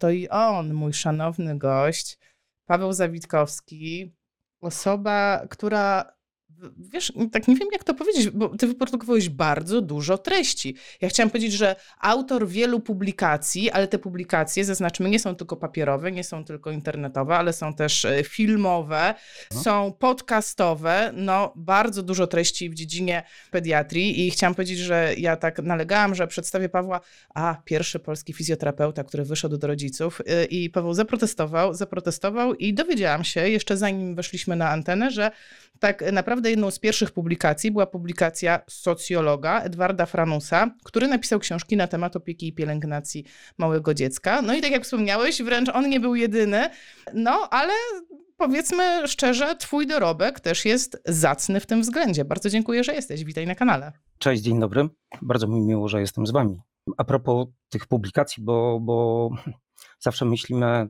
oto i on, mój szanowny gość, Paweł Zawitkowski, osoba, która wiesz, tak nie wiem jak to powiedzieć, bo ty wyprodukowałeś bardzo dużo treści. Ja chciałam powiedzieć, że autor wielu publikacji, ale te publikacje, zaznaczmy, nie są tylko papierowe, nie są tylko internetowe, ale są też e, filmowe, no. są podcastowe, no bardzo dużo treści w dziedzinie pediatrii i chciałam powiedzieć, że ja tak nalegałam, że przedstawię Pawła, a pierwszy polski fizjoterapeuta, który wyszedł do rodziców e, i Paweł zaprotestował, zaprotestował i dowiedziałam się, jeszcze zanim weszliśmy na antenę, że tak naprawdę jedną z pierwszych publikacji była publikacja socjologa Edwarda Franusa, który napisał książki na temat opieki i pielęgnacji małego dziecka. No i tak jak wspomniałeś, wręcz on nie był jedyny, no ale powiedzmy szczerze, twój dorobek też jest zacny w tym względzie. Bardzo dziękuję, że jesteś. Witaj na kanale. Cześć, dzień dobry. Bardzo mi miło, że jestem z wami. A propos tych publikacji, bo, bo zawsze myślimy,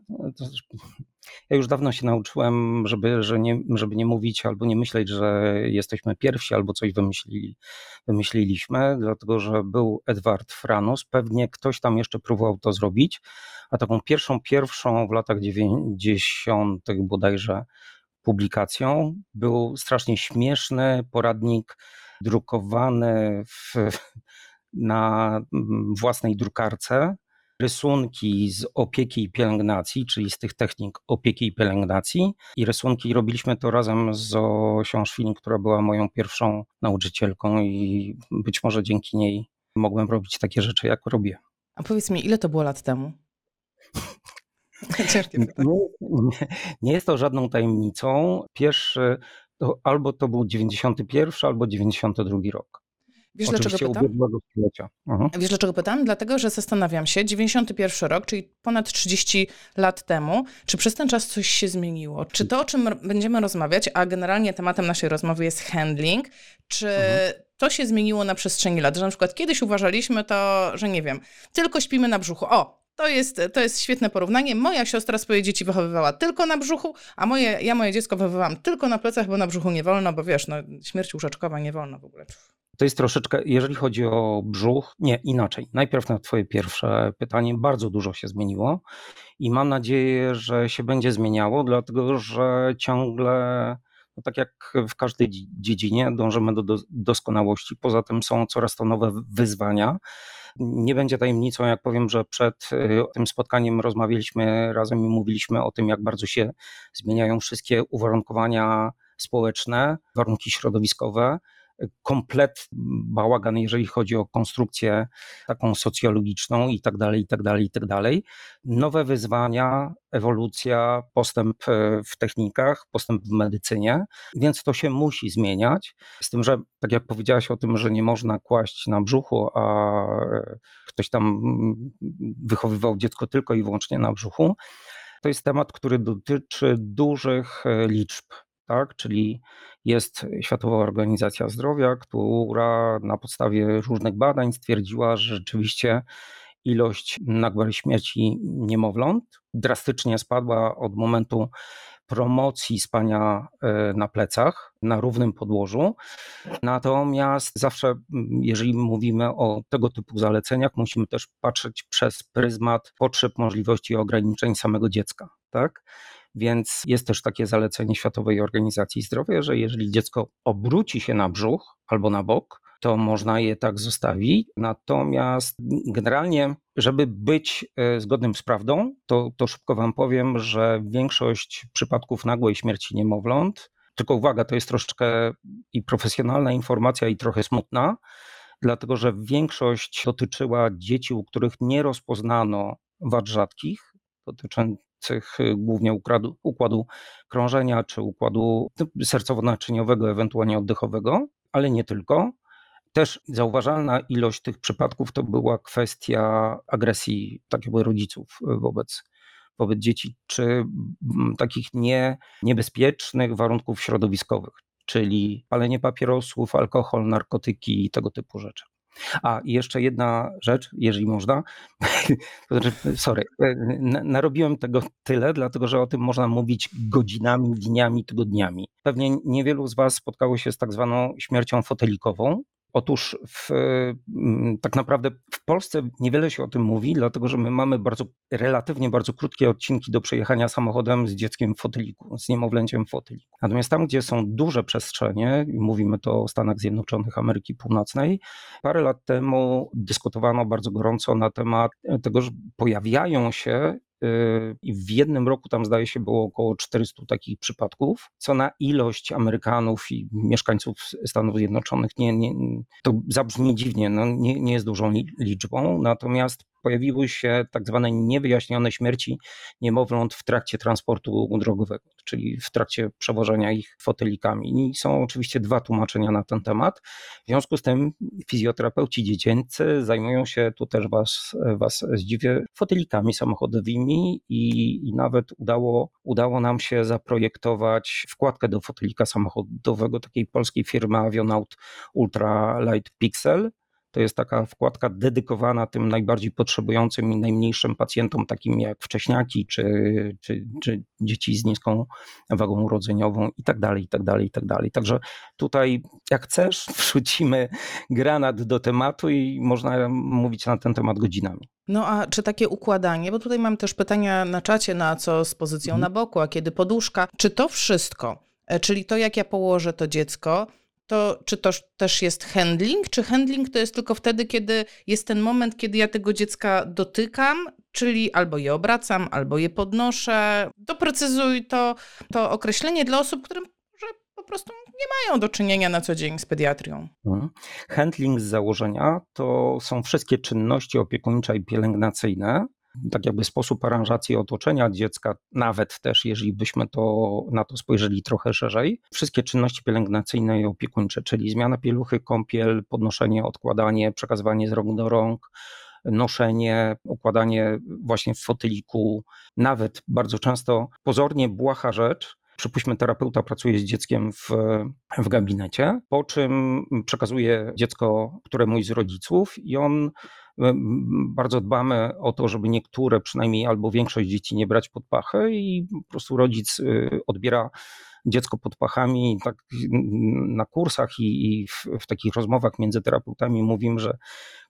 ja już dawno się nauczyłem, żeby, że nie, żeby nie mówić albo nie myśleć, że jesteśmy pierwsi albo coś wymyślili, wymyśliliśmy, dlatego że był Edward Franus, pewnie ktoś tam jeszcze próbował to zrobić, a taką pierwszą, pierwszą w latach 90. bodajże publikacją był strasznie śmieszny poradnik drukowany w, na własnej drukarce rysunki z opieki i pielęgnacji, czyli z tych technik opieki i pielęgnacji. I rysunki robiliśmy to razem z Osią która była moją pierwszą nauczycielką i być może dzięki niej mogłem robić takie rzeczy, jak robię. A powiedz mi, ile to było lat temu? nie, nie jest to żadną tajemnicą. Pierwszy to albo to był 91, albo 92 rok. Wiesz dlaczego pytam? Mhm. Wiesz dlaczego pytam? Dlatego, że zastanawiam się, 91 rok, czyli ponad 30 lat temu, czy przez ten czas coś się zmieniło? Czy to, o czym będziemy rozmawiać, a generalnie tematem naszej rozmowy jest handling, czy mhm. to się zmieniło na przestrzeni lat? Że na przykład kiedyś uważaliśmy to, że nie wiem, tylko śpimy na brzuchu. O, to jest, to jest świetne porównanie. Moja siostra swoje dzieci wychowywała tylko na brzuchu, a moje, ja moje dziecko wychowywałam tylko na plecach, bo na brzuchu nie wolno, bo wiesz, no, śmierć łóżeczkowa nie wolno w ogóle. To jest troszeczkę, jeżeli chodzi o brzuch, nie, inaczej. Najpierw na Twoje pierwsze pytanie. Bardzo dużo się zmieniło i mam nadzieję, że się będzie zmieniało, dlatego że ciągle, no tak jak w każdej dziedzinie, dążymy do, do doskonałości. Poza tym są coraz to nowe wyzwania. Nie będzie tajemnicą, jak powiem, że przed y, tym spotkaniem rozmawialiśmy razem i mówiliśmy o tym, jak bardzo się zmieniają wszystkie uwarunkowania społeczne, warunki środowiskowe komplet bałagan, jeżeli chodzi o konstrukcję taką socjologiczną i tak dalej, i tak dalej, i tak dalej. Nowe wyzwania, ewolucja, postęp e, w technikach, postęp w medycynie, więc to się musi zmieniać. Z tym, że tak jak powiedziałaś o tym, że nie można kłaść na brzuchu, a ktoś tam mm, wychowywał dziecko tylko i wyłącznie na brzuchu, to jest temat, który dotyczy dużych e, liczb tak? Czyli jest Światowa Organizacja Zdrowia, która na podstawie różnych badań stwierdziła, że rzeczywiście ilość nagłej śmierci niemowląt drastycznie spadła od momentu promocji spania e, na plecach, na równym podłożu. Natomiast zawsze, jeżeli mówimy o tego typu zaleceniach, musimy też patrzeć przez pryzmat potrzeb, możliwości i ograniczeń samego dziecka. Tak? Więc jest też takie zalecenie Światowej Organizacji Zdrowia, że jeżeli dziecko obróci się na brzuch albo na bok, to można je tak zostawić. Natomiast generalnie, żeby być e, zgodnym z prawdą, to, to szybko Wam powiem, że większość przypadków nagłej śmierci niemowląt, tylko uwaga, to jest troszeczkę i profesjonalna informacja, i trochę smutna, dlatego że większość dotyczyła dzieci, u których nie rozpoznano wad rzadkich, y, głównie układu, układu krążenia czy układu sercowo-naczyniowego, ewentualnie oddechowego, ale nie tylko. Też zauważalna ilość tych przypadków to była kwestia agresji takiego rodziców y, wobec, wobec dzieci, czy takich nie, niebezpiecznych warunków środowiskowych, czyli palenie papierosów, alkohol, narkotyki i tego typu rzeczy. A i jeszcze jedna rzecz, jeżeli można. Znaczy, sorry, e, narobiłem tego tyle, dlatego że o tym można mówić godzinami, dniami, tygodniami. Pewnie niewielu z Was spotkało się z tak zwaną śmiercią fotelikową. Otóż w, mm, tak naprawdę w Polsce niewiele się o tym mówi, dlatego że my mamy bardzo, relatywnie bardzo krótkie odcinki do przejechania samochodem z dzieckiem w foteliku, z niemowlęciem w foteliku. Natomiast tam, gdzie są duże przestrzenie, mówimy to o Stanach Zjednoczonych Ameryki Północnej, parę lat temu dyskutowano bardzo gorąco na temat tego, że pojawiają się i w jednym roku tam zdaje się było około 400 takich przypadków, co na ilość Amerykanów i mieszkańców Stanów Zjednoczonych nie, nie, to zabrzmi dziwnie, no nie, nie jest dużą liczbą, natomiast pojawiły się tak zwane niewyjaśnione śmierci niemowląt w trakcie transportu drogowego, czyli w trakcie przewożenia ich fotelikami. I są oczywiście dwa tłumaczenia na ten temat. W związku z tym fizjoterapeuci dziecięcy zajmują się, tu też was, was zdziwię, fotelikami samochodowymi i, i nawet udało, udało nam się zaprojektować wkładkę do fotelika samochodowego takiej polskiej firmy Avionaut Ultra Light Pixel, to jest taka wkładka dedykowana tym najbardziej potrzebującym i najmniejszym pacjentom, takim jak wcześniaki czy, czy, czy dzieci z niską wagą urodzeniową i tak dalej, i tak dalej, i tak dalej. Także tutaj jak chcesz, wrzucimy granat do tematu i można mówić na ten temat godzinami. No a czy takie układanie, bo tutaj mam też pytania na czacie, na co z pozycją mhm. na boku, a kiedy poduszka, czy to wszystko, e, czyli to jak ja położę to dziecko, to czy to też jest handling, czy handling to jest tylko wtedy, kiedy jest ten moment, kiedy ja tego dziecka dotykam, czyli albo je obracam, albo je podnoszę. Doprecyzuj to, to określenie dla osób, które po prostu nie mają do czynienia na co dzień z pediatrią. Mhm. Handling z założenia to są wszystkie czynności opiekuńcze i pielęgnacyjne, tak jakby sposób aranżacji otoczenia dziecka, nawet też jeżeli byśmy to, na to spojrzeli trochę szerzej, wszystkie czynności pielęgnacyjne i opiekuńcze, czyli zmiana pieluchy, kąpiel, podnoszenie, odkładanie, przekazywanie z rąk do rąk, noszenie, układanie właśnie w foteliku, nawet bardzo często pozornie błaha rzecz, przypuśćmy, terapeuta pracuje z dzieckiem w, w gabinecie, po czym przekazuje dziecko któremuś z rodziców i on bardzo dbamy o to, żeby niektóre, przynajmniej albo większość dzieci nie brać pod pachę i po prostu rodzic y, odbiera dziecko pod pachami. Tak na kursach i, i w, w, takich rozmowach między terapeutami mówimy, że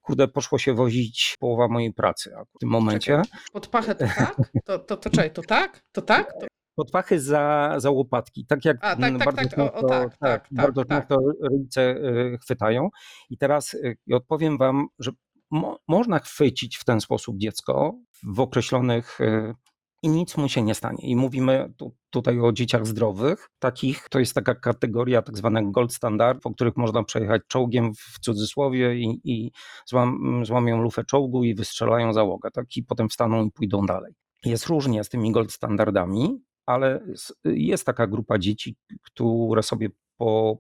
kurde, poszło się wozić połowa mojej pracy w tym momencie. Czekaj, pod pachę to tak? To, to, to czekaj, to tak? To tak? To... Pod pachy za, za łopatki. Tak jak A, tak, tak, bardzo tak, często, tak, tak, bardzo często rodzice y, chwytają. I teraz y, odpowiem wam, że mo można chwycić w ten sposób dziecko w określonych y, i nic mu się nie stanie. I mówimy tu, tutaj o dzieciach zdrowych. Takich to jest taka kategoria tak zwanych gold standard, po których można przejechać czołgiem w cudzysłowie i, i złam, złamią lufę czołgu i wystrzelają załogę. Tak? I potem wstaną i pójdą dalej. Jest różnie z tymi gold standardami, ale jest taka grupa dzieci, które sobie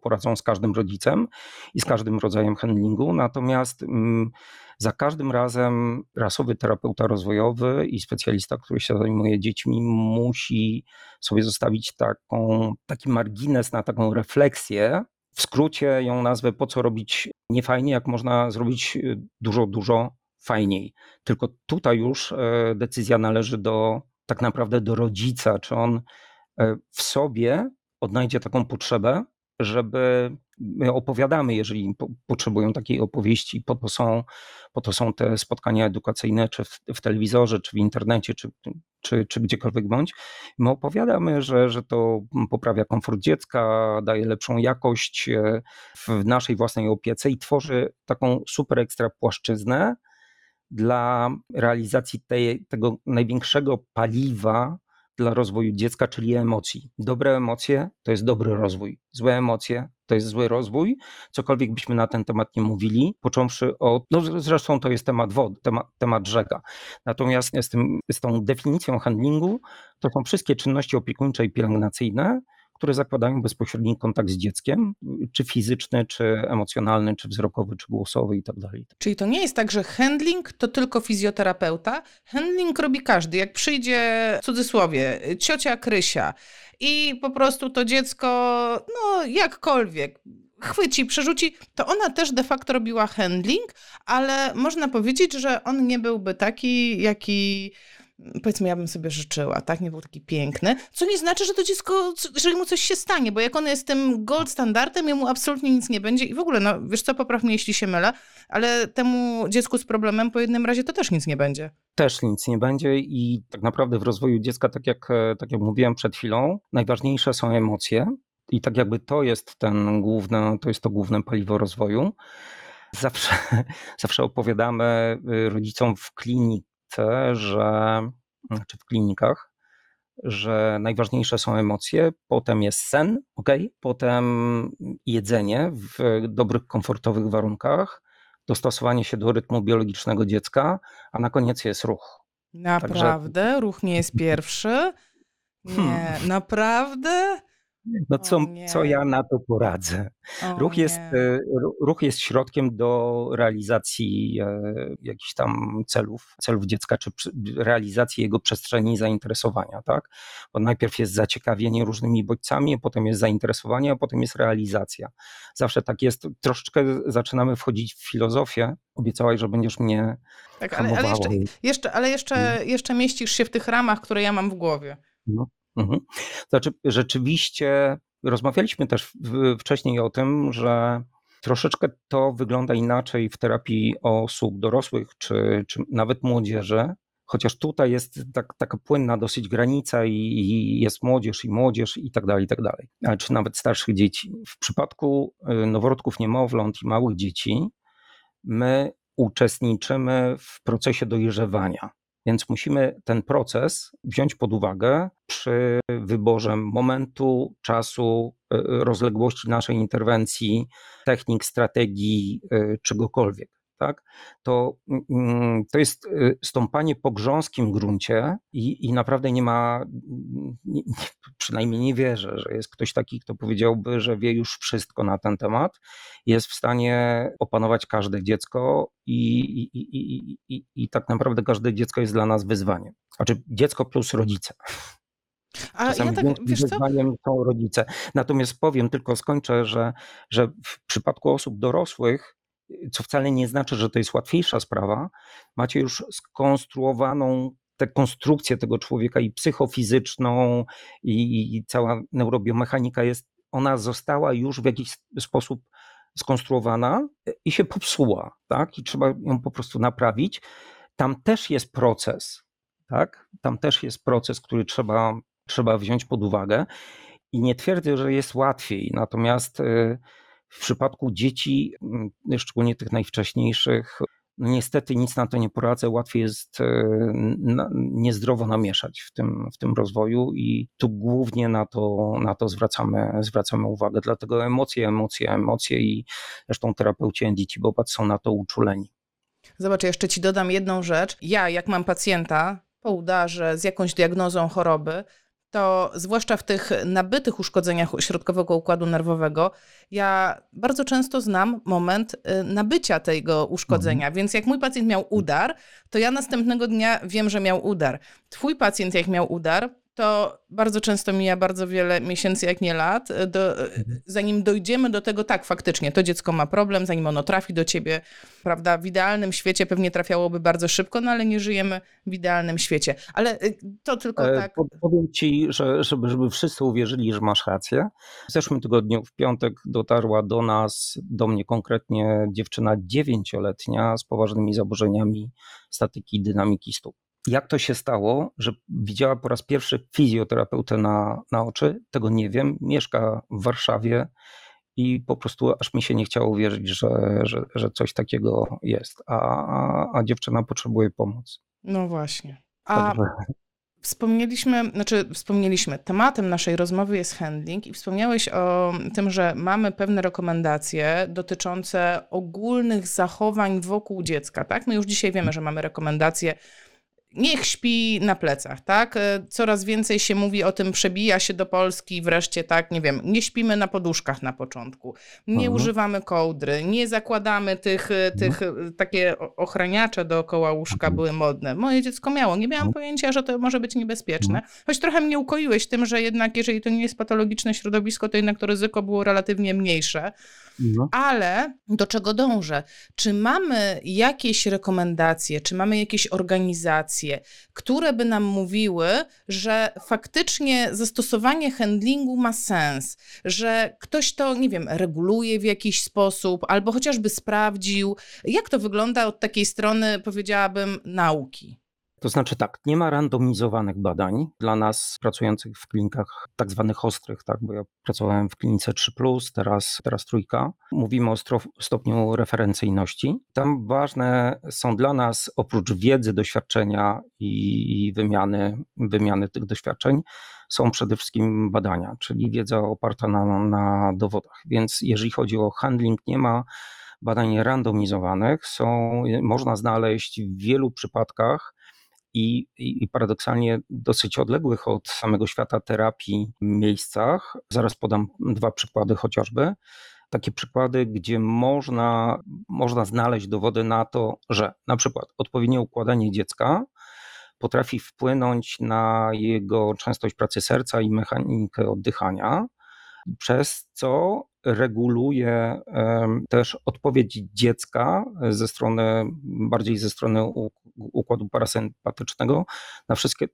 poradzą z każdym rodzicem i z każdym rodzajem handlingu. Natomiast mm, za każdym razem rasowy terapeuta rozwojowy i specjalista, który się zajmuje dziećmi, musi sobie zostawić taką, taki margines na taką refleksję. W skrócie ją nazwę po co robić niefajnie, jak można zrobić y, dużo, dużo fajniej. Tylko tutaj już e, decyzja należy do tak naprawdę do rodzica, czy on e, w sobie odnajdzie taką potrzebę, żeby my opowiadamy, jeżeli potrzebują takiej opowieści, po to są, po to są te spotkania edukacyjne, czy w, w telewizorze, czy w internecie, czy, czy, czy gdziekolwiek bądź. My opowiadamy, że, że to poprawia komfort dziecka, daje lepszą jakość e, w naszej własnej opiece i tworzy taką super ekstra płaszczyznę dla realizacji tej, tego największego paliwa, dla rozwoju dziecka, czyli emocji. Dobre emocje to jest dobry rozwój, złe emocje to jest zły rozwój, cokolwiek byśmy na ten temat nie mówili, począwszy od, no zresztą to jest temat wody, temat, temat rzeka. Natomiast z, tym, z tą definicją handlingu to są wszystkie czynności opiekuńcze i pielęgnacyjne, które zakładają bezpośredni kontakt z dzieckiem, czy fizyczny, czy emocjonalny, czy wzrokowy, czy głosowy i tak dalej. Czyli to nie jest tak, że handling to tylko fizjoterapeuta. Handling robi każdy. Jak przyjdzie, w cudzysłowie, ciocia Krysia i po prostu to dziecko, no jakkolwiek, chwyci, przerzuci, to ona też de facto robiła handling, ale można powiedzieć, że on nie byłby taki, jaki powiedzmy, ja bym sobie życzyła, tak? Nie był taki piękny. Co nie znaczy, że to dziecko, że mu coś się stanie, bo jak on jest tym gold standardem, jemu absolutnie nic nie będzie i w ogóle, no wiesz co, popraw mnie, jeśli się mylę, ale temu dziecku z problemem po jednym razie to też nic nie będzie. Też nic nie będzie i tak naprawdę w rozwoju dziecka, tak jak, tak jak mówiłem przed chwilą, najważniejsze są emocje i tak jakby to jest ten główny, to jest to główne paliwo rozwoju. Zawsze, zawsze opowiadamy y, rodzicom w że, czy w klinikach, że najważniejsze są emocje, potem jest sen, okay? potem jedzenie w dobrych, komfortowych warunkach, dostosowanie się do rytmu biologicznego dziecka, a na koniec jest ruch. Naprawdę? Także... Ruch nie jest pierwszy? Nie, hmm. naprawdę? No co, co ja na to poradzę? Ruch jest, e, ruch jest środkiem do realizacji e, jakichś tam celów, celów dziecka, czy realizacji jego przestrzeni zainteresowania, tak? Bo najpierw jest zaciekawienie różnymi bodźcami, potem jest zainteresowanie, a potem jest realizacja. Zawsze tak jest. Troszeczkę zaczynamy wchodzić w filozofię. Obiecałaś, że będziesz mnie Tak, ale, ale jeszcze, jeszcze, ale jeszcze, mhm. jeszcze mieścisz się w tych ramach, które ja mam w głowie. No. Mhm. Znaczy, rzeczywiście rozmawialiśmy też wcześniej o tym, że troszeczkę to wygląda inaczej w terapii osób dorosłych czy, czy nawet młodzieży. Chociaż tutaj jest tak, taka płynna dosyć granica i, i, jest młodzież i młodzież i tak dalej, i tak dalej. Czy nawet starszych dzieci. W przypadku y, noworodków niemowląt i małych dzieci my uczestniczymy w procesie dojrzewania. Więc musimy ten proces wziąć pod uwagę przy wyborze momentu, czasu, e, rozległości naszej interwencji, technik, strategii, e, czegokolwiek tak, to, mm, to jest y, stąpanie po grząskim gruncie i, i naprawdę nie ma, nie, przynajmniej nie wierzę, że jest ktoś taki, kto powiedziałby, że wie już wszystko na ten temat, jest w stanie opanować każde dziecko i, i, i, i, tak naprawdę każde dziecko jest dla nas wyzwaniem. Znaczy dziecko plus rodzice. A Czasami ja tak, wiesz wyzwaniem są rodzice. Natomiast powiem, tylko skończę, że, że w przypadku osób dorosłych co wcale nie znaczy, że to jest łatwiejsza sprawa, macie już skonstruowaną tę konstrukcję tego człowieka i psychofizyczną, i, i cała neurobiomechanika jest, ona została już w jakiś sposób skonstruowana i się popsuła, tak? I trzeba ją po prostu naprawić. Tam też jest proces, tak? Tam też jest proces, który trzeba, trzeba wziąć pod uwagę. I nie twierdzę, że jest łatwiej, natomiast. Yy, w przypadku dzieci, mm, szczególnie tych najwcześniejszych, no niestety nic na to nie poradzę. Łatwiej jest e, niezdrowo namieszać w tym, w tym rozwoju i tu głównie na to, na to zwracamy, zwracamy uwagę. Dlatego emocje, emocje, emocje i zresztą terapeuci dzieci Bobat są na to uczuleni. Zobacz, jeszcze ci dodam jedną rzecz. Ja, jak mam pacjenta po udarze z jakąś diagnozą choroby, to zwłaszcza w tych nabytych uszkodzeniach środkowego układu nerwowego, ja bardzo często znam moment y, nabycia tego uszkodzenia. Mhm. Więc jak mój pacjent miał udar, to ja następnego dnia wiem, że miał udar. Twój pacjent, jak miał udar, to bardzo często mija bardzo wiele miesięcy, jak nie lat, e, do, e, mhm. zanim dojdziemy do tego, tak, faktycznie, to dziecko ma problem, zanim ono trafi do ciebie, prawda, w idealnym świecie pewnie trafiałoby bardzo szybko, no ale nie żyjemy w idealnym świecie. Ale e, to tylko tak... Powiem ci, że żeby, żeby wszyscy uwierzyli, że masz rację, w zeszłym tygodniu, w piątek dotarła do nas, do mnie konkretnie dziewczyna dziewięcioletnia z poważnymi zaburzeniami statyki dynamiki stóp. Jak to się stało, że widziała po raz pierwszy fizjoterapeutę na, na oczy? Tego nie wiem. Mieszka w Warszawie i po prostu aż mi się nie chciało wierzyć, że, że, że coś takiego jest, a, a, a dziewczyna potrzebuje pomocy. No właśnie. A wspomnieliśmy, znaczy wspomnieliśmy, tematem naszej rozmowy jest handling i wspomniałeś o tym, że mamy pewne rekomendacje dotyczące ogólnych zachowań wokół dziecka, tak? My już dzisiaj wiemy, że mamy rekomendacje niech śpi na plecach, tak? E, coraz więcej się mówi o tym, przebija się do Polski wreszcie, tak, nie wiem, nie śpimy na poduszkach na początku, nie mhm. używamy kołdry, nie zakładamy tych, e, tych mhm. E, takie ochraniacze dookoła łóżka mhm. były modne. Moje dziecko miało, nie miałam pojęcia, że to może być niebezpieczne, choć trochę mnie ukoiłeś tym, że jednak jeżeli to nie jest patologiczne środowisko, to jednak to ryzyko było relatywnie mniejsze. No. Ale do czego dążę? Czy mamy jakieś rekomendacje, czy mamy jakieś organizacje, indykacje, które by nam mówiły, że faktycznie zastosowanie handlingu ma sens, że ktoś to, nie wiem, reguluje w jakiś sposób, albo chociażby sprawdził, jak to wygląda od takiej strony, powiedziałabym, nauki. To znaczy tak, nie ma randomizowanych badań dla nas pracujących w klinikach tak zwanych ostrych, tak, bo ja pracowałem w klinice 3, teraz, teraz trójka. Mówimy o stopniu referencyjności. Tam ważne są dla nas oprócz wiedzy, doświadczenia i wymiany, wymiany tych doświadczeń, są przede wszystkim badania, czyli wiedza oparta na, na dowodach. Więc jeżeli chodzi o handling, nie ma badań randomizowanych. Są, można znaleźć w wielu przypadkach i, i, paradoksalnie dosyć odległych od samego świata terapii miejscach. Zaraz podam dwa przykłady chociażby. Takie przykłady, gdzie można, można znaleźć dowody na to, że na przykład odpowiednie układanie dziecka potrafi wpłynąć na jego częstość pracy serca i mechanikę oddychania, przez co reguluje też odpowiedź dziecka ze strony, bardziej ze strony układu parasympatycznego na wszystkie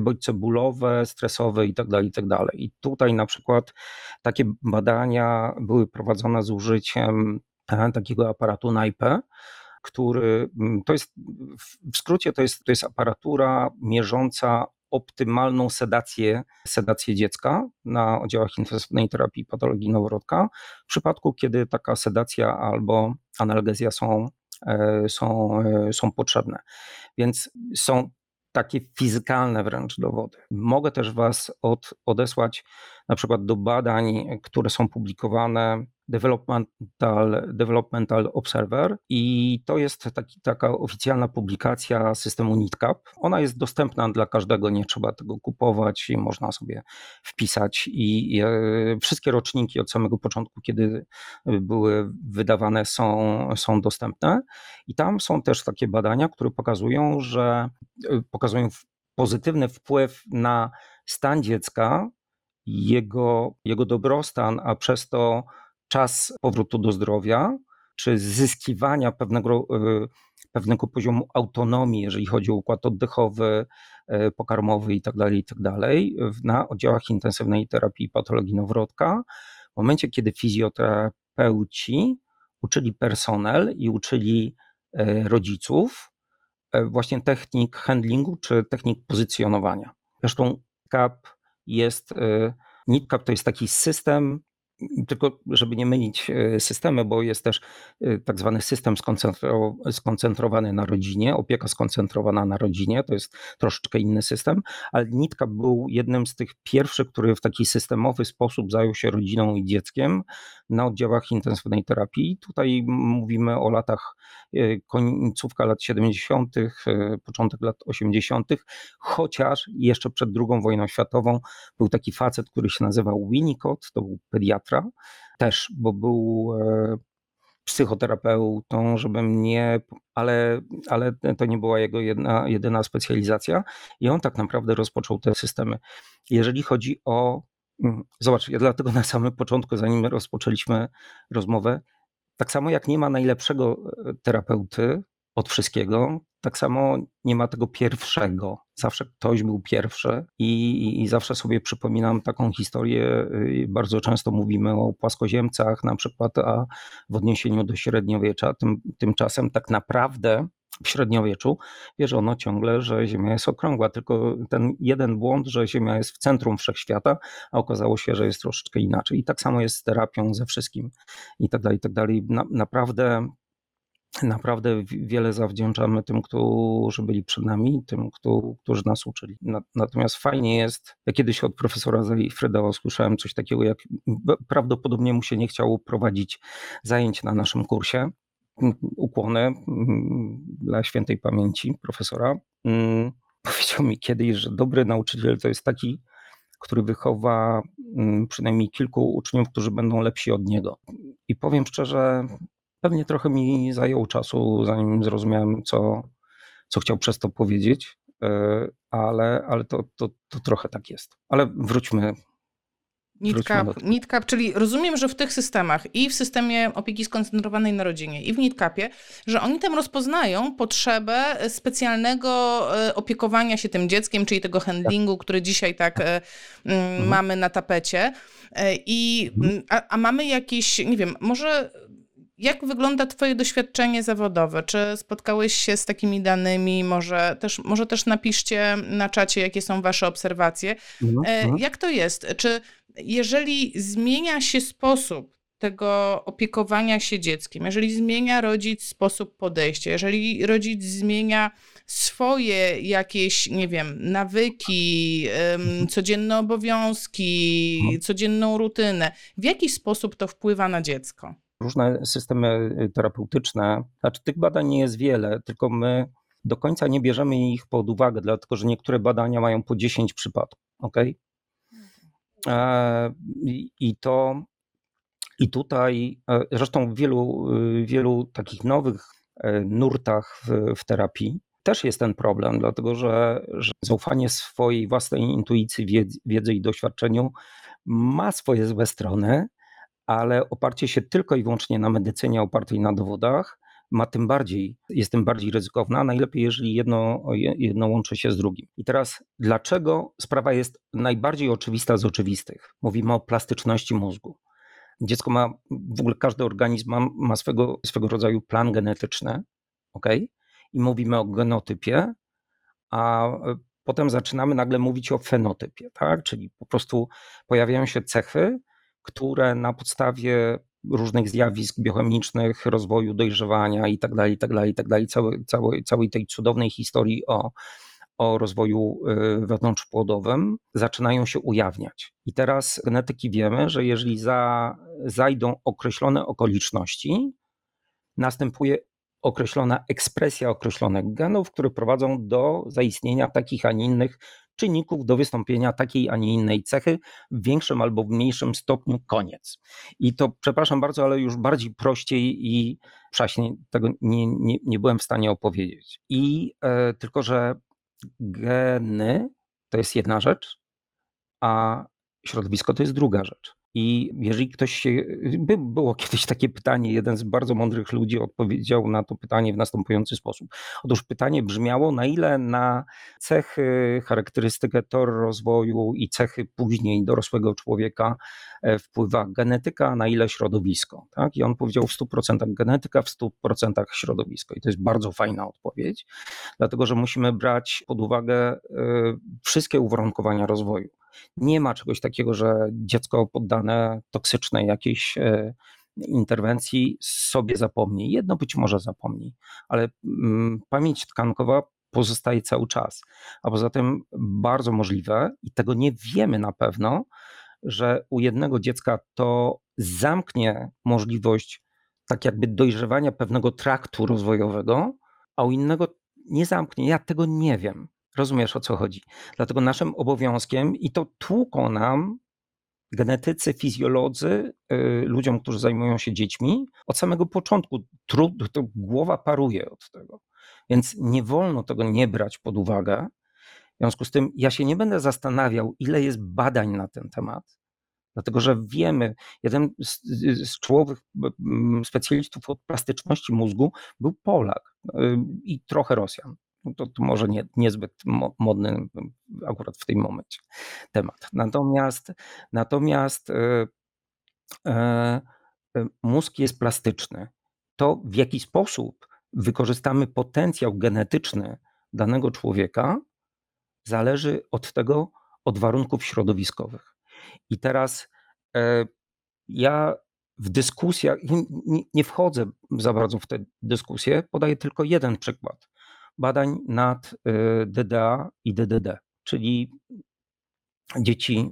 bodźce bólowe, stresowe itd., tak itd. Tak I tutaj na przykład takie badania były prowadzone z użyciem e, takiego aparatu NAIPE, który to jest w skrócie to jest, to jest aparatura mierząca optymalną sedację, sedację dziecka na oddziałach intensywnej terapii patologii noworodka, w przypadku kiedy taka sedacja albo analgezja są, e, są, e, są potrzebne. Więc są takie fizykalne wręcz dowody. Mogę też Was od, odesłać na przykład do badań, które są publikowane Developmental, Developmental Observer i to jest taki, taka oficjalna publikacja systemu NITCAP. Ona jest dostępna dla każdego, nie trzeba tego kupować i można sobie wpisać i, i e, wszystkie roczniki od samego początku, kiedy były wydawane są, są dostępne i tam są też takie badania, które pokazują, że e, pokazują pozytywny wpływ na stan dziecka, jego, jego dobrostan, a przez to czas powrotu do zdrowia, czy zyskiwania pewnego, e, pewnego poziomu autonomii, jeżeli chodzi o układ oddechowy, e, pokarmowy itd., tak itd., tak na oddziałach intensywnej terapii patologii noworodka, w momencie, kiedy fizjoterapeuci uczyli personel i uczyli e, rodziców właśnie technik handlingu czy technik pozycjonowania. Zresztą CAP jest, NITCAP to jest taki system tylko żeby nie mylić e, systemy, bo jest też e, tak zwany system skoncentrowany na rodzinie, opieka skoncentrowana na rodzinie, to jest troszeczkę inny system, ale Nitka był jednym z tych pierwszych, który w taki systemowy sposób zajął się rodziną i dzieckiem na oddziałach intensywnej terapii. Tutaj mówimy o latach e, końcówka lat 70., początek lat 80., chociaż jeszcze przed II wojną światową był taki facet, który się nazywał Winnicott, to był pediatra, też, bo był e, psychoterapeutą, żebym nie, ale, ale to nie była jego jedna, jedyna specjalizacja i on tak naprawdę rozpoczął te systemy. Jeżeli chodzi o, mm, zobacz, ja dlatego na samym początku, zanim rozpoczęliśmy rozmowę, tak samo jak nie ma najlepszego e, terapeuty od wszystkiego, tak samo nie ma tego pierwszego. Zawsze ktoś był pierwszy i, i, zawsze sobie przypominam taką historię. Y, bardzo często mówimy o płaskoziemcach, na przykład, a w odniesieniu do średniowiecza, tym, tymczasem tak naprawdę w średniowieczu wierzono ciągle, że Ziemia jest okrągła, tylko ten jeden błąd, że Ziemia jest w centrum wszechświata, a okazało się, że jest troszeczkę inaczej. I tak samo jest z terapią, ze wszystkim i tak dalej, i tak dalej. Na, naprawdę naprawdę wiele zawdzięczamy tym, którzy byli przed nami, tym, którzy nas uczyli. Natomiast fajnie jest, ja kiedyś od profesora Freda usłyszałem coś takiego, jak prawdopodobnie mu się nie chciało prowadzić zajęć na naszym kursie. Ukłony dla świętej pamięci profesora. Mm, powiedział mi kiedyś, że dobry nauczyciel to jest taki, który wychowa przynajmniej kilku uczniów, którzy będą lepsi od niego. I powiem szczerze, Pewnie trochę mi zajęło czasu, zanim zrozumiałem, co, co chciał przez to powiedzieć, e, ale, ale to, to, to trochę tak jest. Ale wróćmy NITCAP, NITCAP, czyli rozumiem, że w tych systemach i w systemie opieki skoncentrowanej na rodzinie i w NITCAPie, że oni tam rozpoznają potrzebę specjalnego e, opiekowania się tym dzieckiem, czyli tego handlingu, który dzisiaj tak e, mhm. mamy na tapecie. I, mhm. a, a mamy jakieś, nie wiem, może jak wygląda Twoje doświadczenie zawodowe? Czy spotkałeś się z takimi danymi? Może też, może też napiszcie na czacie, jakie są Wasze obserwacje. Mhm. Jak to jest? Czy jeżeli zmienia się sposób tego opiekowania się dzieckiem, jeżeli zmienia rodzic sposób podejścia, jeżeli rodzic zmienia swoje jakieś, nie wiem, nawyki, um, codzienne obowiązki, mhm. codzienną rutynę, w jaki sposób to wpływa na dziecko? Różne systemy y, terapeutyczne, znaczy tych badań nie jest wiele, tylko my do końca nie bierzemy ich pod uwagę, dlatego że niektóre badania mają po 10 przypadków. Okay? E, I to i tutaj e, zresztą w wielu, y, wielu takich nowych e, nurtach w, w terapii też jest ten problem, dlatego że, że zaufanie swojej własnej intuicji, wiedzy, wiedzy i doświadczeniu ma swoje złe strony, ale oparcie się tylko i wyłącznie na medycynie opartej na dowodach ma tym bardziej, jest tym bardziej ryzykowna, najlepiej jeżeli jedno, jedno łączy się z drugim. I teraz dlaczego sprawa jest najbardziej oczywista z oczywistych? Mówimy o plastyczności mózgu. Dziecko ma, w ogóle każdy organizm ma, ma swego, swego rodzaju plan genetyczny, ok? I mówimy o genotypie, a potem zaczynamy nagle mówić o fenotypie, tak? Czyli po prostu pojawiają się cechy, które na podstawie różnych zjawisk biochemicznych, rozwoju, dojrzewania i tak dalej, i tak dalej, i tak dalej, całej, całej, całej tej cudownej historii o, o rozwoju y, wewnątrzpłodowym zaczynają się ujawniać. I teraz genetyki wiemy, że jeżeli za, zajdą określone okoliczności, następuje określona ekspresja określonych genów, które prowadzą do zaistnienia takich, a nie innych czynników do wystąpienia takiej, a nie innej cechy w większym albo w mniejszym stopniu koniec. I to, przepraszam bardzo, ale już bardziej prościej i przaśnie tego nie, nie, nie byłem w stanie opowiedzieć. I e, tylko, że geny to jest jedna rzecz, a środowisko to jest druga rzecz. I jeżeli ktoś się. By, było kiedyś takie pytanie, jeden z bardzo mądrych ludzi odpowiedział na to pytanie w następujący sposób. Otóż pytanie brzmiało, na ile na cechy, charakterystykę tor rozwoju i cechy później dorosłego człowieka e, wpływa genetyka, na ile środowisko. Tak? I on powiedział w 100% genetyka, w 100% środowisko. I to jest bardzo fajna odpowiedź, dlatego że musimy brać pod uwagę e, wszystkie uwarunkowania rozwoju. Nie ma czegoś takiego, że dziecko poddane toksycznej jakiejś e, interwencji sobie zapomni. Jedno być może zapomni, ale mm, pamięć tkankowa pozostaje cały czas. A poza tym bardzo możliwe, i tego nie wiemy na pewno, że u jednego dziecka to zamknie możliwość tak jakby dojrzewania pewnego traktu rozwojowego, a u innego nie zamknie. Ja tego nie wiem. Rozumiesz o co chodzi. Dlatego naszym obowiązkiem, i to tłuką nam genetycy, fizjolodzy, yy, ludziom, którzy zajmują się dziećmi, od samego początku trud, to głowa paruje od tego. Więc nie wolno tego nie brać pod uwagę. W związku z tym ja się nie będę zastanawiał, ile jest badań na ten temat, dlatego że wiemy, jeden z, z czołowych specjalistów od plastyczności mózgu był Polak yy, i trochę Rosjan. No to, to może nie, niezbyt modny akurat w tym momencie temat. Natomiast, natomiast e, e, mózg jest plastyczny. To w jaki sposób wykorzystamy potencjał genetyczny danego człowieka, zależy od tego, od warunków środowiskowych. I teraz e, ja w dyskusjach, nie, nie wchodzę za bardzo w tę dyskusję, podaję tylko jeden przykład badań nad y, DDA i DDD, czyli dzieci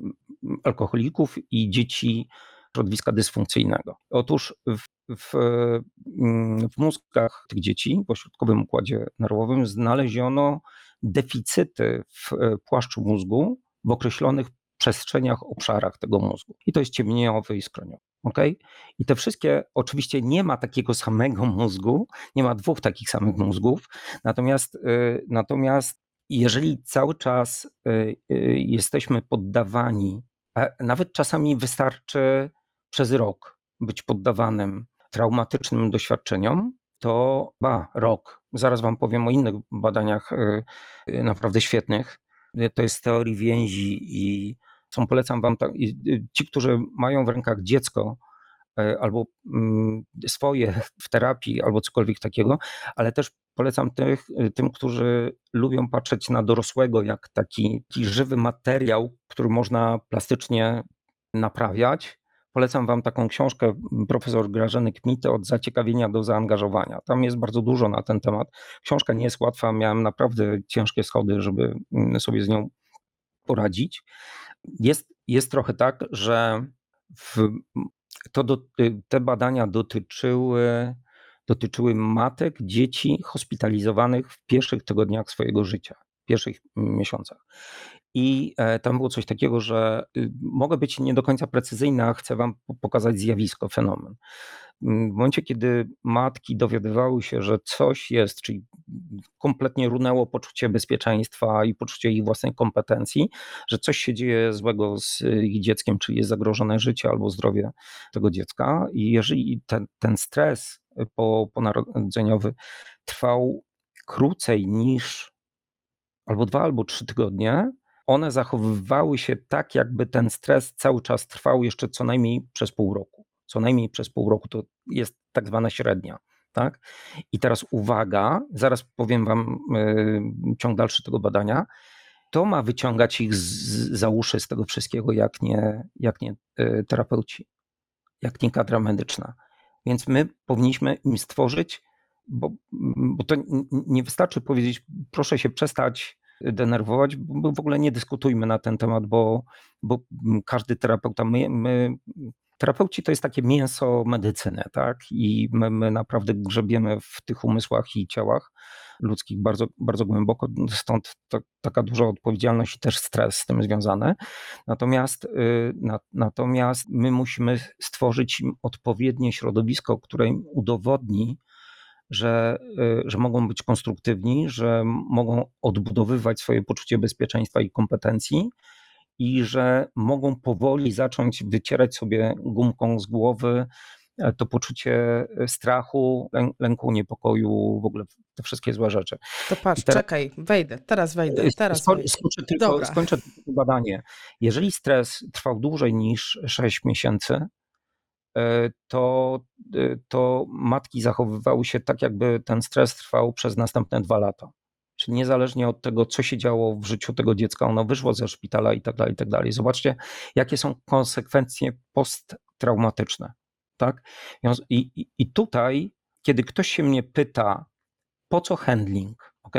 alkoholików i dzieci środowiska dysfunkcyjnego. Otóż w, w, mm, w mózgach tych dzieci, w ośrodkowym układzie nerwowym, znaleziono deficyty w e, płaszczu mózgu w określonych przestrzeniach, obszarach tego mózgu. I to jest ciemniowy i skroniowy. Okay? I te wszystkie, oczywiście nie ma takiego samego mózgu, nie ma dwóch takich samych mózgów, natomiast, y, natomiast jeżeli cały czas y, y, jesteśmy poddawani Nawet czasami wystarczy przez rok być poddawanym traumatycznym doświadczeniom, to ba, rok. Zaraz Wam powiem o innych badaniach naprawdę świetnych. To jest teorii więzi i są, polecam Wam, y, ci, którzy mają w rękach dziecko, albo mm, swoje w terapii, albo cokolwiek takiego, ale też polecam tych, tym, którzy lubią patrzeć na dorosłego jak taki, taki żywy materiał, który można plastycznie naprawiać Polecam Wam taką książkę profesor Grażyny Kmity od zaciekawienia do zaangażowania. Tam jest bardzo dużo na ten temat. Książka nie jest łatwa, miałem naprawdę ciężkie schody, żeby mm, sobie z nią poradzić. Jest, jest trochę tak, że w, to do, te badania dotyczyły, dotyczyły matek, dzieci hospitalizowanych w pierwszych tygodniach swojego życia, w pierwszych miesiącach. I e, tam było coś takiego, że y, mogę być nie do końca precyzyjna, chcę Wam pokazać zjawisko, fenomen. Mm, w momencie, kiedy matki dowiadywały się, że coś jest, czyli kompletnie runęło poczucie bezpieczeństwa i poczucie ich własnej kompetencji, że coś się dzieje złego z ich dzieckiem, czyli jest zagrożone życie albo zdrowie tego dziecka, i jeżeli ten, ten stres po, ponarodzeniowy trwał krócej niż albo dwa, albo trzy tygodnie, one zachowywały się tak, jakby ten stres cały czas trwał jeszcze co najmniej przez pół roku. Co najmniej przez pół roku to jest tak zwana średnia. Tak? I teraz uwaga, zaraz powiem Wam yy, ciąg dalszy tego badania. To ma wyciągać ich z, za uszy z tego wszystkiego, jak nie, jak nie yy, terapeuci, jak nie kadra medyczna. Więc my powinniśmy im stworzyć, bo, bo to nie wystarczy powiedzieć, proszę się przestać denerwować, bo w ogóle nie dyskutujmy na ten temat, bo, bo każdy terapeuta, my, my terapeuci to jest takie mięso medycyny, tak? I my, my naprawdę grzebiemy w tych umysłach i ciałach ludzkich bardzo, bardzo głęboko, stąd to, taka duża odpowiedzialność i też stres z tym związany. Natomiast, y, na, natomiast my musimy stworzyć im odpowiednie środowisko, które im udowodni, że, y, że mogą być konstruktywni, że mogą odbudowywać swoje poczucie bezpieczeństwa i kompetencji i że mogą powoli zacząć wycierać sobie gumką z głowy e, to poczucie strachu, lęku, niepokoju, w ogóle te wszystkie złe rzeczy. To patrz, teraz, czekaj, wejdę, teraz wejdę, teraz sko, skończę, tylko, skończę tylko badanie. Jeżeli stres trwał dłużej niż 6 miesięcy, E, to, e, to matki zachowywały się tak, jakby ten stres trwał przez następne dwa lata. Czyli niezależnie od tego, co się działo w życiu tego dziecka, ono wyszło ze szpitala i tak dalej, i tak dalej. Zobaczcie, jakie są konsekwencje posttraumatyczne. Tak? I, i, I tutaj, kiedy ktoś się mnie pyta, po co handling, ok?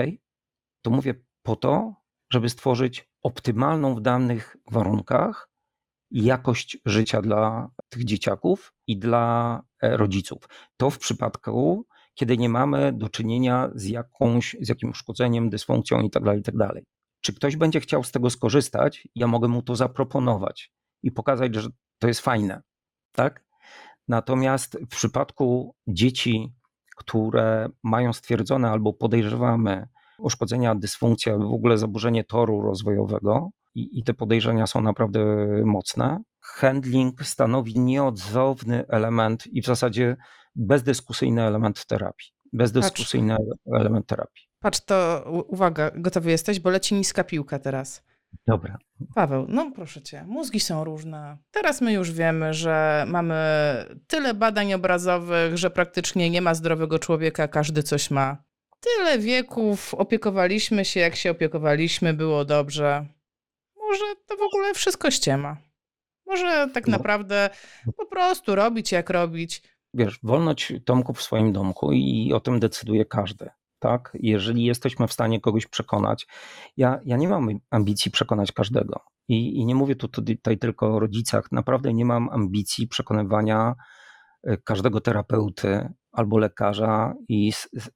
To mówię po to, żeby stworzyć optymalną w danych warunkach jakość życia dla tych dzieciaków i dla e, rodziców. To w przypadku, kiedy nie mamy do czynienia z, jakąś, z jakimś uszkodzeniem, dysfunkcją itd., tak itd. Tak Czy ktoś będzie chciał z tego skorzystać, ja mogę mu to zaproponować i pokazać, że to jest fajne. Tak? Natomiast w przypadku dzieci, które mają stwierdzone albo podejrzewamy uszkodzenia, dysfunkcję, w ogóle zaburzenie toru rozwojowego, i, i te podejrzenia są naprawdę mocne. Handling stanowi nieodzowny element i w zasadzie bezdyskusyjny element terapii. Bezdyskusyjny Patrz. element terapii. Patrz, to uwaga, gotowy jesteś, bo leci niska piłka teraz. Dobra. Paweł, no proszę cię, mózgi są różne. Teraz my już wiemy, że mamy tyle badań obrazowych, że praktycznie nie ma zdrowego człowieka, każdy coś ma. Tyle wieków opiekowaliśmy się, jak się opiekowaliśmy, było dobrze może to w ogóle wszystko ściema. Może tak no. naprawdę po prostu robić jak robić. Wiesz, wolność Tomku w swoim domku i o tym decyduje każdy. Tak? Jeżeli jesteśmy w stanie kogoś przekonać, ja, ja nie mam ambicji przekonać każdego. I, I nie mówię tu tutaj tylko o rodzicach. Naprawdę nie mam ambicji przekonywania e, każdego terapeuty albo lekarza i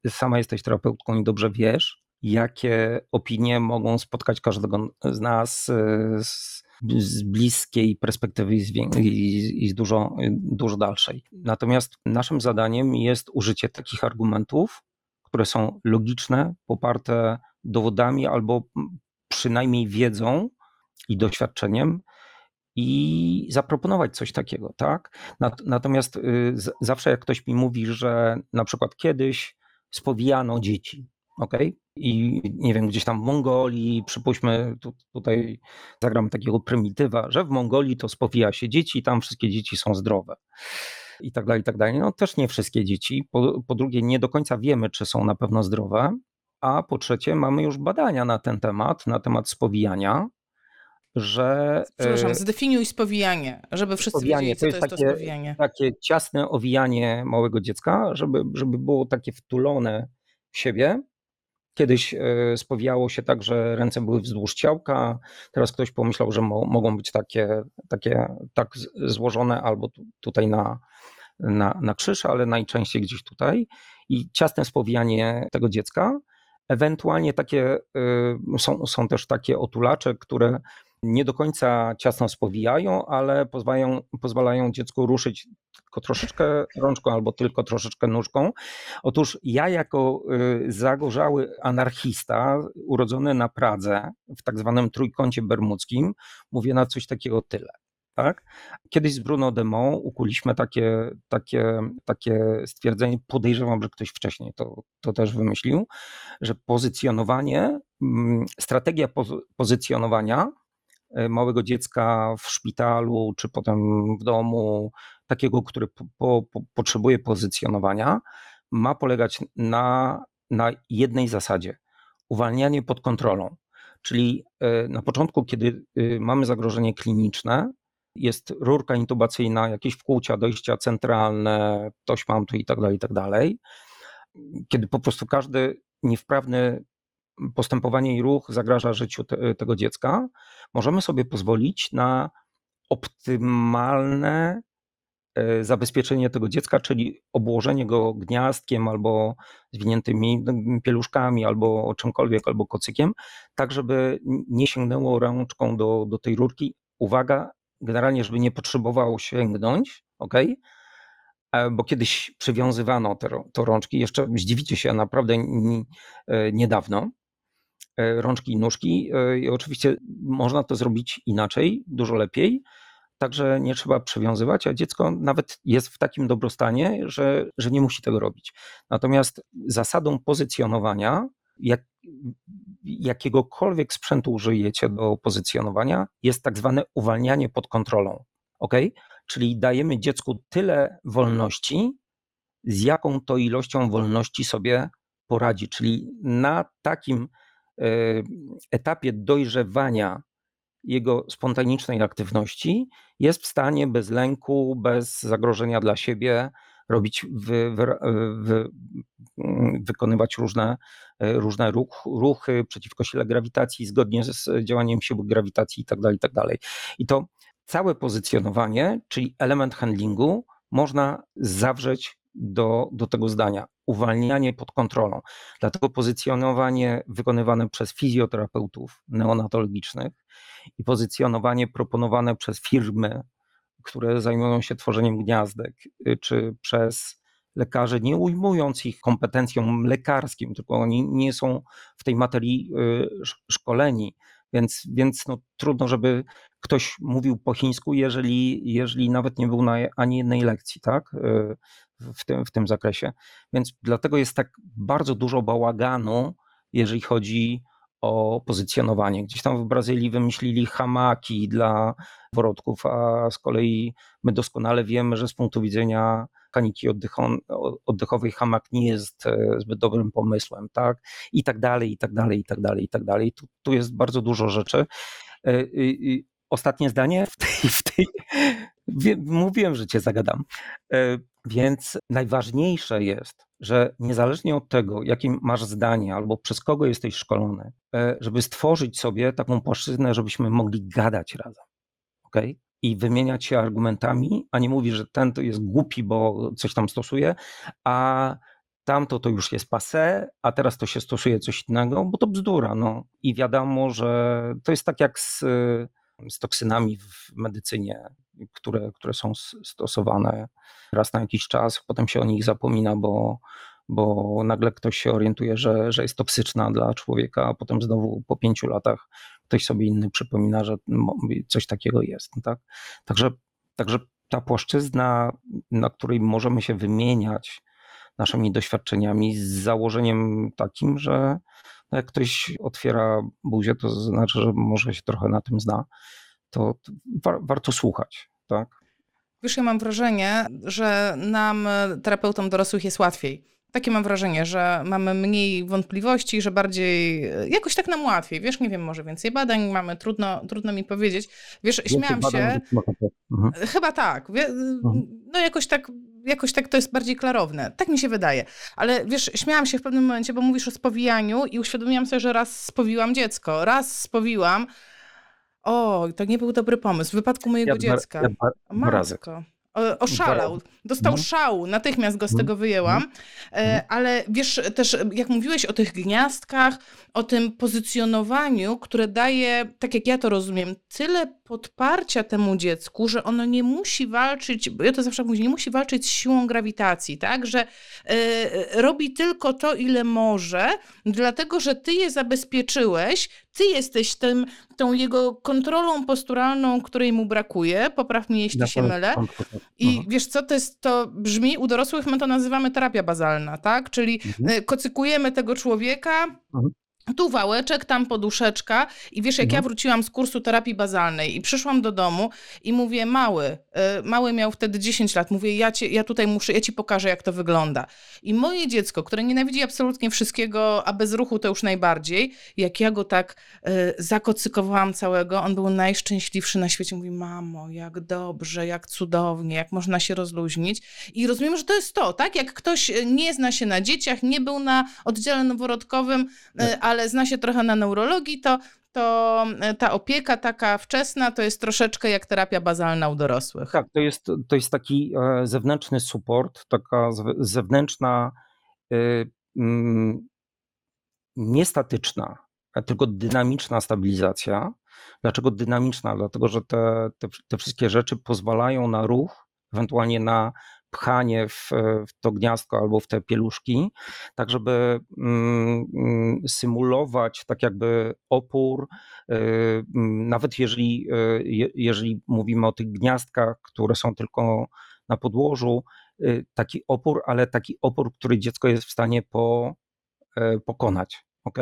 sama jesteś terapeutką i dobrze wiesz, jakie opinie mogą spotkać każdego z nas e, z, z bliskiej perspektywy i z, i, i z dużo, dużo dalszej. Natomiast naszym zadaniem jest użycie takich argumentów, które są logiczne, poparte dowodami albo przynajmniej wiedzą i doświadczeniem, i zaproponować coś takiego, tak? Natomiast y, zawsze jak ktoś mi mówi, że na przykład kiedyś spowijano dzieci, ok? I nie wiem, gdzieś tam w Mongolii, przypuśćmy, tu, tutaj zagram takiego prymitywa, że w Mongolii to spowija się dzieci, tam wszystkie dzieci są zdrowe i tak dalej, i tak dalej. No też nie wszystkie dzieci. Po, po drugie, nie do końca wiemy, czy są na pewno zdrowe, a po trzecie, mamy już badania na ten temat, na temat spowijania, że... Przepraszam, e, zdefiniuj spowijanie, żeby wszyscy spowijanie, wiedzieli, co to jest, to, jest takie, to spowijanie. Takie ciasne owijanie małego dziecka, żeby, żeby było takie wtulone w siebie. Kiedyś e, spowijało się tak, że ręce były wzdłuż ciałka, teraz ktoś pomyślał, że mo mogą być takie, takie tak złożone albo tutaj na, na, na krzyż, ale najczęściej gdzieś tutaj. I ciasne spowijanie tego dziecka. Ewentualnie takie y, są, są też takie otulacze, które nie do końca ciasno spowijają, ale pozwalają, pozwalają dziecku ruszyć tylko troszeczkę rączką albo tylko troszeczkę nóżką. Otóż ja jako y, zagorzały anarchista, urodzony na Pradze, w tak zwanym trójkącie bermudzkim, mówię na coś takiego tyle. Tak? Kiedyś z Bruno Demont ukuliśmy takie, takie, takie stwierdzenie, podejrzewam, że ktoś wcześniej to, to też wymyślił, że pozycjonowanie, mm, strategia pozycjonowania małego dziecka w szpitalu, czy potem w domu, takiego, który po, po, potrzebuje pozycjonowania, ma polegać na, na jednej zasadzie: uwalnianie pod kontrolą. Czyli e, na początku, kiedy e, mamy zagrożenie kliniczne, jest rurka intubacyjna, jakieś wkłucia, dojścia centralne, mam tu i tak dalej, i tak dalej. Kiedy po prostu każdy niewprawny postępowanie i ruch zagraża życiu te, tego dziecka, możemy sobie pozwolić na optymalne e, zabezpieczenie tego dziecka, czyli obłożenie go gniazdkiem albo zwiniętymi pieluszkami, albo czymkolwiek, albo kocykiem, tak żeby nie sięgnęło rączką do, do tej rurki. Uwaga, generalnie, żeby nie potrzebowało sięgnąć, ok? E, bo kiedyś przywiązywano te, te rączki, jeszcze zdziwicie się, naprawdę e, niedawno, rączki i nóżki. E, I oczywiście można to zrobić inaczej, dużo lepiej. Także nie trzeba przywiązywać, a dziecko nawet jest w takim dobrostanie, że, że nie musi tego robić. Natomiast zasadą pozycjonowania, jak, jakiegokolwiek sprzętu użyjecie do pozycjonowania, jest tak zwane uwalnianie pod kontrolą. Ok? Czyli dajemy dziecku tyle wolności, z jaką to ilością wolności sobie poradzi. Czyli na takim E, etapie dojrzewania jego spontanicznej aktywności jest w stanie bez lęku, bez zagrożenia dla siebie robić, wy, wy, wy, mm, wykonywać różne, e, różne ruch, ruchy przeciwko sile grawitacji, zgodnie z działaniem siły grawitacji itd. Tak itd. Tak I to całe pozycjonowanie, czyli element handlingu, można zawrzeć do, do tego zdania. Uwalnianie pod kontrolą. Dlatego pozycjonowanie wykonywane przez fizjoterapeutów neonatologicznych i pozycjonowanie proponowane przez firmy, które zajmują się tworzeniem gniazdek, y, czy przez lekarzy, nie ujmując ich kompetencjom lekarskim, tylko oni nie są w tej materii y, szkoleni, więc, więc no, trudno, żeby ktoś mówił po chińsku, jeżeli, jeżeli nawet nie był na ani jednej lekcji, tak? W tym, w tym zakresie. Więc dlatego jest tak bardzo dużo bałaganu, jeżeli chodzi o pozycjonowanie. Gdzieś tam w Brazylii wymyślili hamaki dla wrodków, a z kolei my doskonale wiemy, że z punktu widzenia kaniki oddechowej hamak nie jest e, zbyt dobrym pomysłem, tak? I tak dalej, i tak dalej, i tak dalej, i tak dalej. Tu, tu jest bardzo dużo rzeczy. E, ostatnie zdanie w tej, w tej mówiłem, że cię zagadam. E, więc najważniejsze jest, że niezależnie od tego, jakim masz zdanie albo przez kogo jesteś szkolony, e, żeby stworzyć sobie taką płaszczyznę, żebyśmy mogli gadać razem. Okay? I wymieniać się argumentami, a nie mówić, że ten to jest głupi, bo coś tam stosuje, a tamto to już jest passe, a teraz to się stosuje coś innego, bo to bzdura. No. I wiadomo, że to jest tak jak z, z toksynami w medycynie które, które są stosowane raz na jakiś czas, potem się o nich zapomina, bo, bo nagle ktoś się orientuje, że, że jest toksyczna dla człowieka, a potem znowu po pięciu latach ktoś sobie inny przypomina, że coś takiego jest. Tak? Także, także ta płaszczyzna, na której możemy się wymieniać naszymi doświadczeniami, z założeniem takim, że jak ktoś otwiera buzię, to znaczy, że może się trochę na tym zna, to wa warto słuchać. Tak? Wiesz, ja mam wrażenie, że nam, terapeutom dorosłych, jest łatwiej takie mam wrażenie, że mamy mniej wątpliwości, że bardziej, jakoś tak nam łatwiej. Wiesz, nie wiem, może więcej badań mamy, trudno, trudno mi powiedzieć. Wiesz, więcej śmiałam się. Mhm. Chyba tak. Mhm. No jakoś tak jakoś tak to jest bardziej klarowne. Tak mi się wydaje. Ale wiesz, śmiałam się w pewnym momencie, bo mówisz o spowijaniu i uświadomiłam sobie, że raz spowiłam dziecko. Raz spowiłam. O, to nie był dobry pomysł. W wypadku mojego ja dziecka. Ja Matko oszalał. Dostał no. szału, natychmiast go z tego wyjęłam. E, ale wiesz, też jak mówiłeś o tych gniazdkach, o tym pozycjonowaniu, które daje, tak jak ja to rozumiem, tyle podparcia temu dziecku, że ono nie musi walczyć, bo ja to zawsze mówię, nie musi walczyć z siłą grawitacji, tak? Że y, robi tylko to, ile może, dlatego że ty je zabezpieczyłeś, ty jesteś tym, tą jego kontrolą posturalną, której mu brakuje. Popraw mnie, jeśli się mylę. I mhm. wiesz co, to jest, to brzmi, u dorosłych my to nazywamy terapia bazalna, tak? Czyli mhm. Y, kocykujemy tego człowieka, mhm tu wałeczek, tam poduszeczka i wiesz, jak no. ja wróciłam z kursu terapii bazalnej i przyszłam do domu i mówię, mały, y, mały miał wtedy 10 lat, mówię, ja, cię, ja tutaj muszę, ja ci pokażę, jak to wygląda. I moje dziecko, które nienawidzi absolutnie wszystkiego, a bez ruchu to już najbardziej, jak ja go tak y, zakocykowałam całego, on był najszczęśliwszy na świecie. Mówi, mamo, jak dobrze, jak cudownie, jak można się rozluźnić. I rozumiem, że to jest to, tak? Jak ktoś nie zna się na dzieciach, nie był na oddziale noworodkowym, y, ale ale zna się trochę na neurologii, to, to e, ta opieka taka wczesna to jest troszeczkę jak terapia bazalna u dorosłych. Tak, to jest, to jest taki e, zewnętrzny support, taka zewnętrzna, y, mm, niestatyczna, tylko dynamiczna stabilizacja. Dlaczego dynamiczna? Dlatego, że te, te, te wszystkie rzeczy pozwalają na ruch, ewentualnie na pchanie w, w to gniazdko albo w te pieluszki, tak żeby mm, mm, symulować tak jakby opór, y, mm, nawet jeżeli, y, jeżeli mówimy o tych gniazdkach, które są tylko na podłożu, y, taki opór, ale taki opór, który dziecko jest w stanie po, pokonać. ok?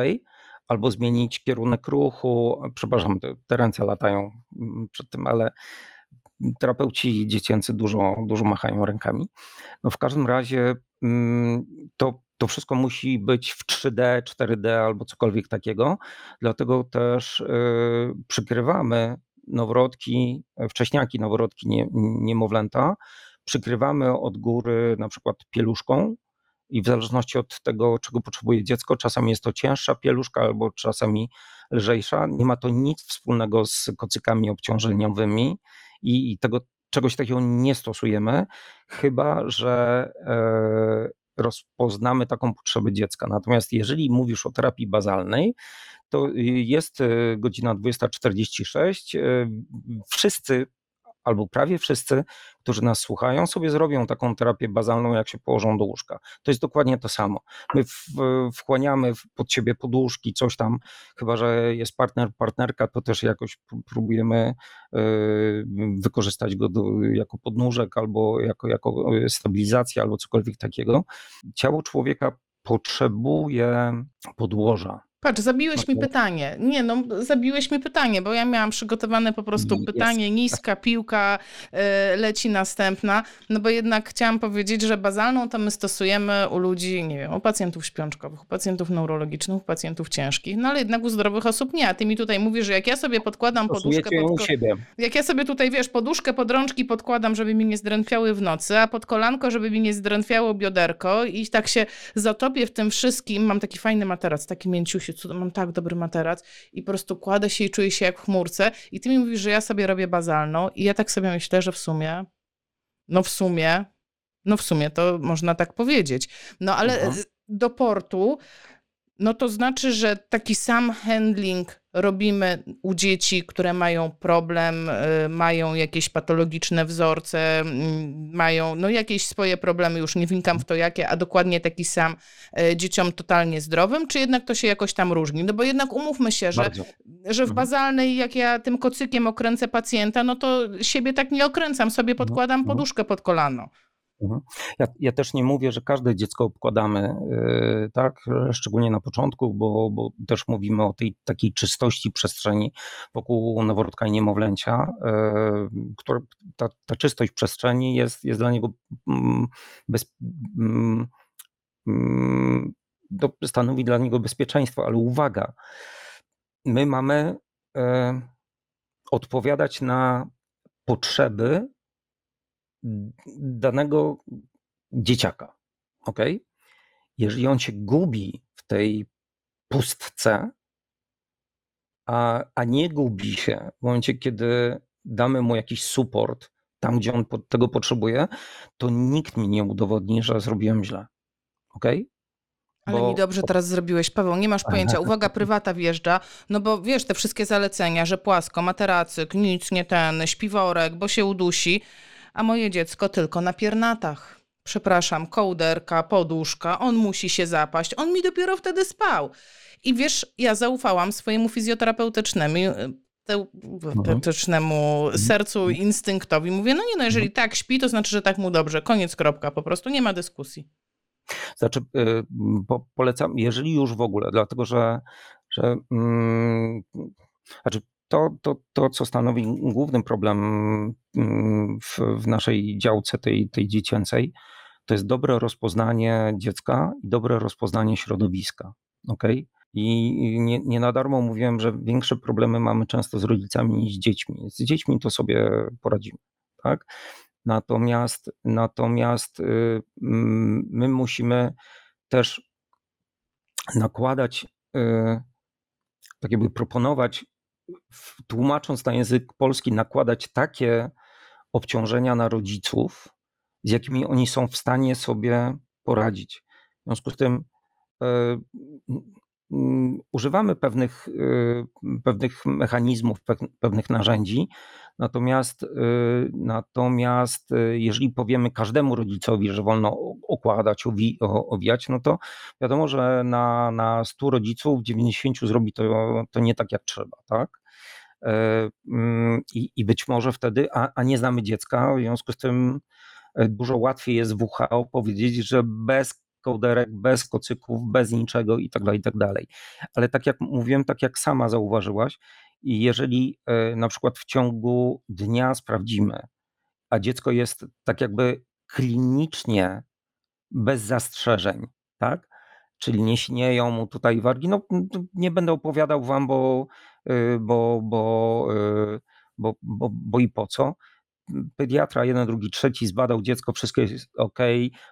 Albo zmienić kierunek ruchu. Przepraszam, te ręce latają przed tym, ale terapeuci dziecięcy dużo, dużo machają rękami. No w każdym razie mm, to, to wszystko musi być w 3D, 4D albo cokolwiek takiego. Dlatego też y, przykrywamy noworodki, wcześniaki, noworodki, nie, niemowlęta, przykrywamy od góry na przykład pieluszką, i w zależności od tego, czego potrzebuje dziecko, czasami jest to cięższa pieluszka albo czasami lżejsza. Nie ma to nic wspólnego z kocykami obciążeniowymi i, i tego czegoś takiego nie stosujemy, chyba że e, rozpoznamy taką potrzebę dziecka. Natomiast jeżeli mówisz o terapii bazalnej, to jest e, godzina 20.46. E, wszyscy albo prawie wszyscy, którzy nas słuchają, sobie zrobią taką terapię bazalną, jak się położą do łóżka. To jest dokładnie to samo. My w, wchłaniamy pod siebie poduszki, coś tam, chyba że jest partner, partnerka, to też jakoś próbujemy y, wykorzystać go do, jako podnóżek albo jako, jako stabilizacja albo cokolwiek takiego. Ciało człowieka potrzebuje podłoża. Patrz, zabiłeś mi pytanie. Nie, no, zabiłeś mi pytanie, bo ja miałam przygotowane po prostu Jest. pytanie, niska piłka, y, leci następna, no bo jednak chciałam powiedzieć, że bazalną to my stosujemy u ludzi, nie wiem, u pacjentów śpiączkowych, u pacjentów neurologicznych, u pacjentów ciężkich, no ale jednak u zdrowych osób nie, a ty mi tutaj mówisz, że jak ja sobie podkładam poduszkę pod siebie. Jak ja sobie tutaj, wiesz, poduszkę pod rączki podkładam, żeby mi nie zdrętwiały w nocy, a pod kolanko, żeby mi nie zdrętwiało bioderko i tak się zatopię w tym wszystkim, mam taki fajny materac, taki mięciusi, cud, mam tak dobry materac i po prostu kładę się i czuję się jak w chmurce i ty mi mówisz, że ja sobie robię bazalną i ja tak sobie myślę, że w sumie, no w sumie, no w sumie to można tak powiedzieć. No ale mhm. do portu No to znaczy, że taki sam handling robimy u dzieci, które mają problem, y, mają jakieś patologiczne wzorce, mm, mają no jakieś swoje problemy, już nie wnikam w to jakie, a dokładnie taki sam y, dzieciom totalnie zdrowym, czy jednak to się jakoś tam różni? No bo jednak umówmy się, że, Bardzo. że w Mhm. bazalnej, jak ja tym kocykiem okręcę pacjenta, no to siebie tak nie okręcam, sobie podkładam mhm. poduszkę pod kolano. Mhm. Ja, ja też nie mówię, że każde dziecko obkładamy, yy, tak, szczególnie na początku, bo, bo też mówimy o tej takiej czystości przestrzeni wokół noworodka i niemowlęcia, yy, która, ta, ta czystość przestrzeni jest, jest dla niego mm, bez, mm, mm, to stanowi dla niego bezpieczeństwo, ale uwaga, my mamy yy, odpowiadać na potrzeby danego dzieciaka. Ok? Jeżeli on się gubi w tej pustce, a, a nie gubi się w momencie, kiedy damy mu jakiś support tam, gdzie on tego potrzebuje, to nikt mi nie udowodni, że zrobiłem źle. Ok? Ale Bo- mi dobrze teraz zrobiłeś, Paweł, nie masz pojęcia. Uwaga, prywata wjeżdża, no bo wiesz, te wszystkie zalecenia, że płasko, materacyk, nic nie ten, śpiworek, bo się udusi, a moje dziecko tylko na piernatach. Przepraszam, kołderka, poduszka, on musi się zapaść, on mi dopiero wtedy spał. I wiesz, ja zaufałam swojemu fizjoterapeutycznemu, terapeutycznemu sercu, instynktowi. Mówię, no nie no, jeżeli tak śpi, to znaczy, że tak mu dobrze, koniec, kropka, po prostu nie ma dyskusji. Znaczy, y, po, polecam, jeżeli już w ogóle, dlatego że, że mm, znaczy to, to, to, co stanowi główny problem mm, w, w naszej działce tej, tej dziecięcej, to jest dobre rozpoznanie dziecka i dobre rozpoznanie środowiska. Okay? I nie, nie na darmo mówiłem, że większe problemy mamy często z rodzicami niż z dziećmi. Z dziećmi to sobie poradzimy. Tak? Natomiast, natomiast y, mm, my musimy też nakładać, y, tak jakby proponować, tłumacząc na język polski, nakładać takie obciążenia na rodziców, z jakimi oni są w stanie sobie poradzić. W związku z tym mm, używamy pewnych, y, pewnych mechanizmów, pe- pewnych narzędzi, natomiast, y, natomiast y, jeżeli powiemy każdemu rodzicowi, że wolno okładać, owijać, no to wiadomo, że na, na 100 rodziców 90 zrobi to, to nie tak jak trzeba, tak? Mm, I, I być może wtedy, a, a nie znamy dziecka, w związku z tym dużo łatwiej jest WHO powiedzieć, że bez kołderek, bez kocyków, bez niczego i tak dalej, i tak. Ale tak jak mówiłem, tak jak sama zauważyłaś, jeżeli e, na przykład w ciągu dnia sprawdzimy, a dziecko jest tak jakby klinicznie bez zastrzeżeń, tak? Czyli nie śnieją mu tutaj wargi. No, nie będę opowiadał wam, bo, y, bo, bo, y, bo, bo, bo i po co. Pediatra, jeden, drugi, trzeci zbadał dziecko, wszystko jest ok,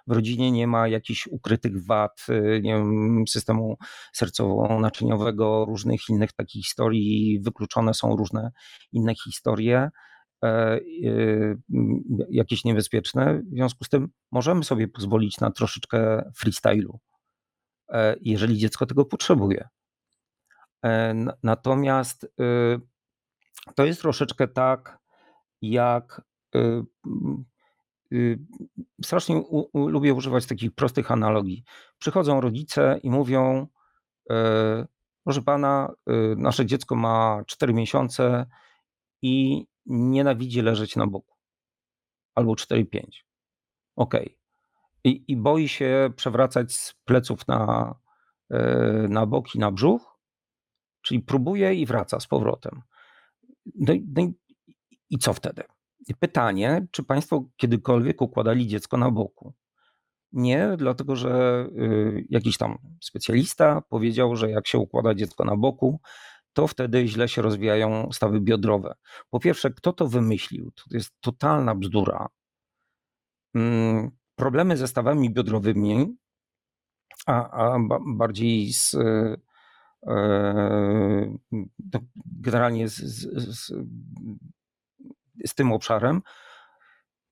w rodzinie nie ma jakichś ukrytych wad, y, nie wiem, systemu sercowo-naczyniowego, różnych innych takich historii, wykluczone są różne inne historie e, y, m, jakieś niebezpieczne. W związku z tym możemy sobie pozwolić na troszeczkę freestylu, e, jeżeli dziecko tego potrzebuje. E, Natomiast y, to jest troszeczkę tak, jak y, m, y, strasznie u, lubię używać takich prostych analogii. Przychodzą rodzice i mówią: e, Proszę pana, y, nasze dziecko ma 4 miesiące i nienawidzi leżeć na boku. Albo 4-5. Ok. I, I boi się przewracać z pleców na, e, na bok i na brzuch, czyli próbuje i wraca z powrotem. No, no i, i co wtedy? Pytanie, czy Państwo kiedykolwiek układali dziecko na boku? Nie, dlatego że y, jakiś tam specjalista powiedział, że jak się układa dziecko na boku, to wtedy źle się rozwijają stawy biodrowe. Po pierwsze, kto to wymyślił? To jest totalna bzdura. Mm, Problemy ze stawami biodrowymi, a, a ba- bardziej z, y, e, to generalnie z, z, z, z tym obszarem,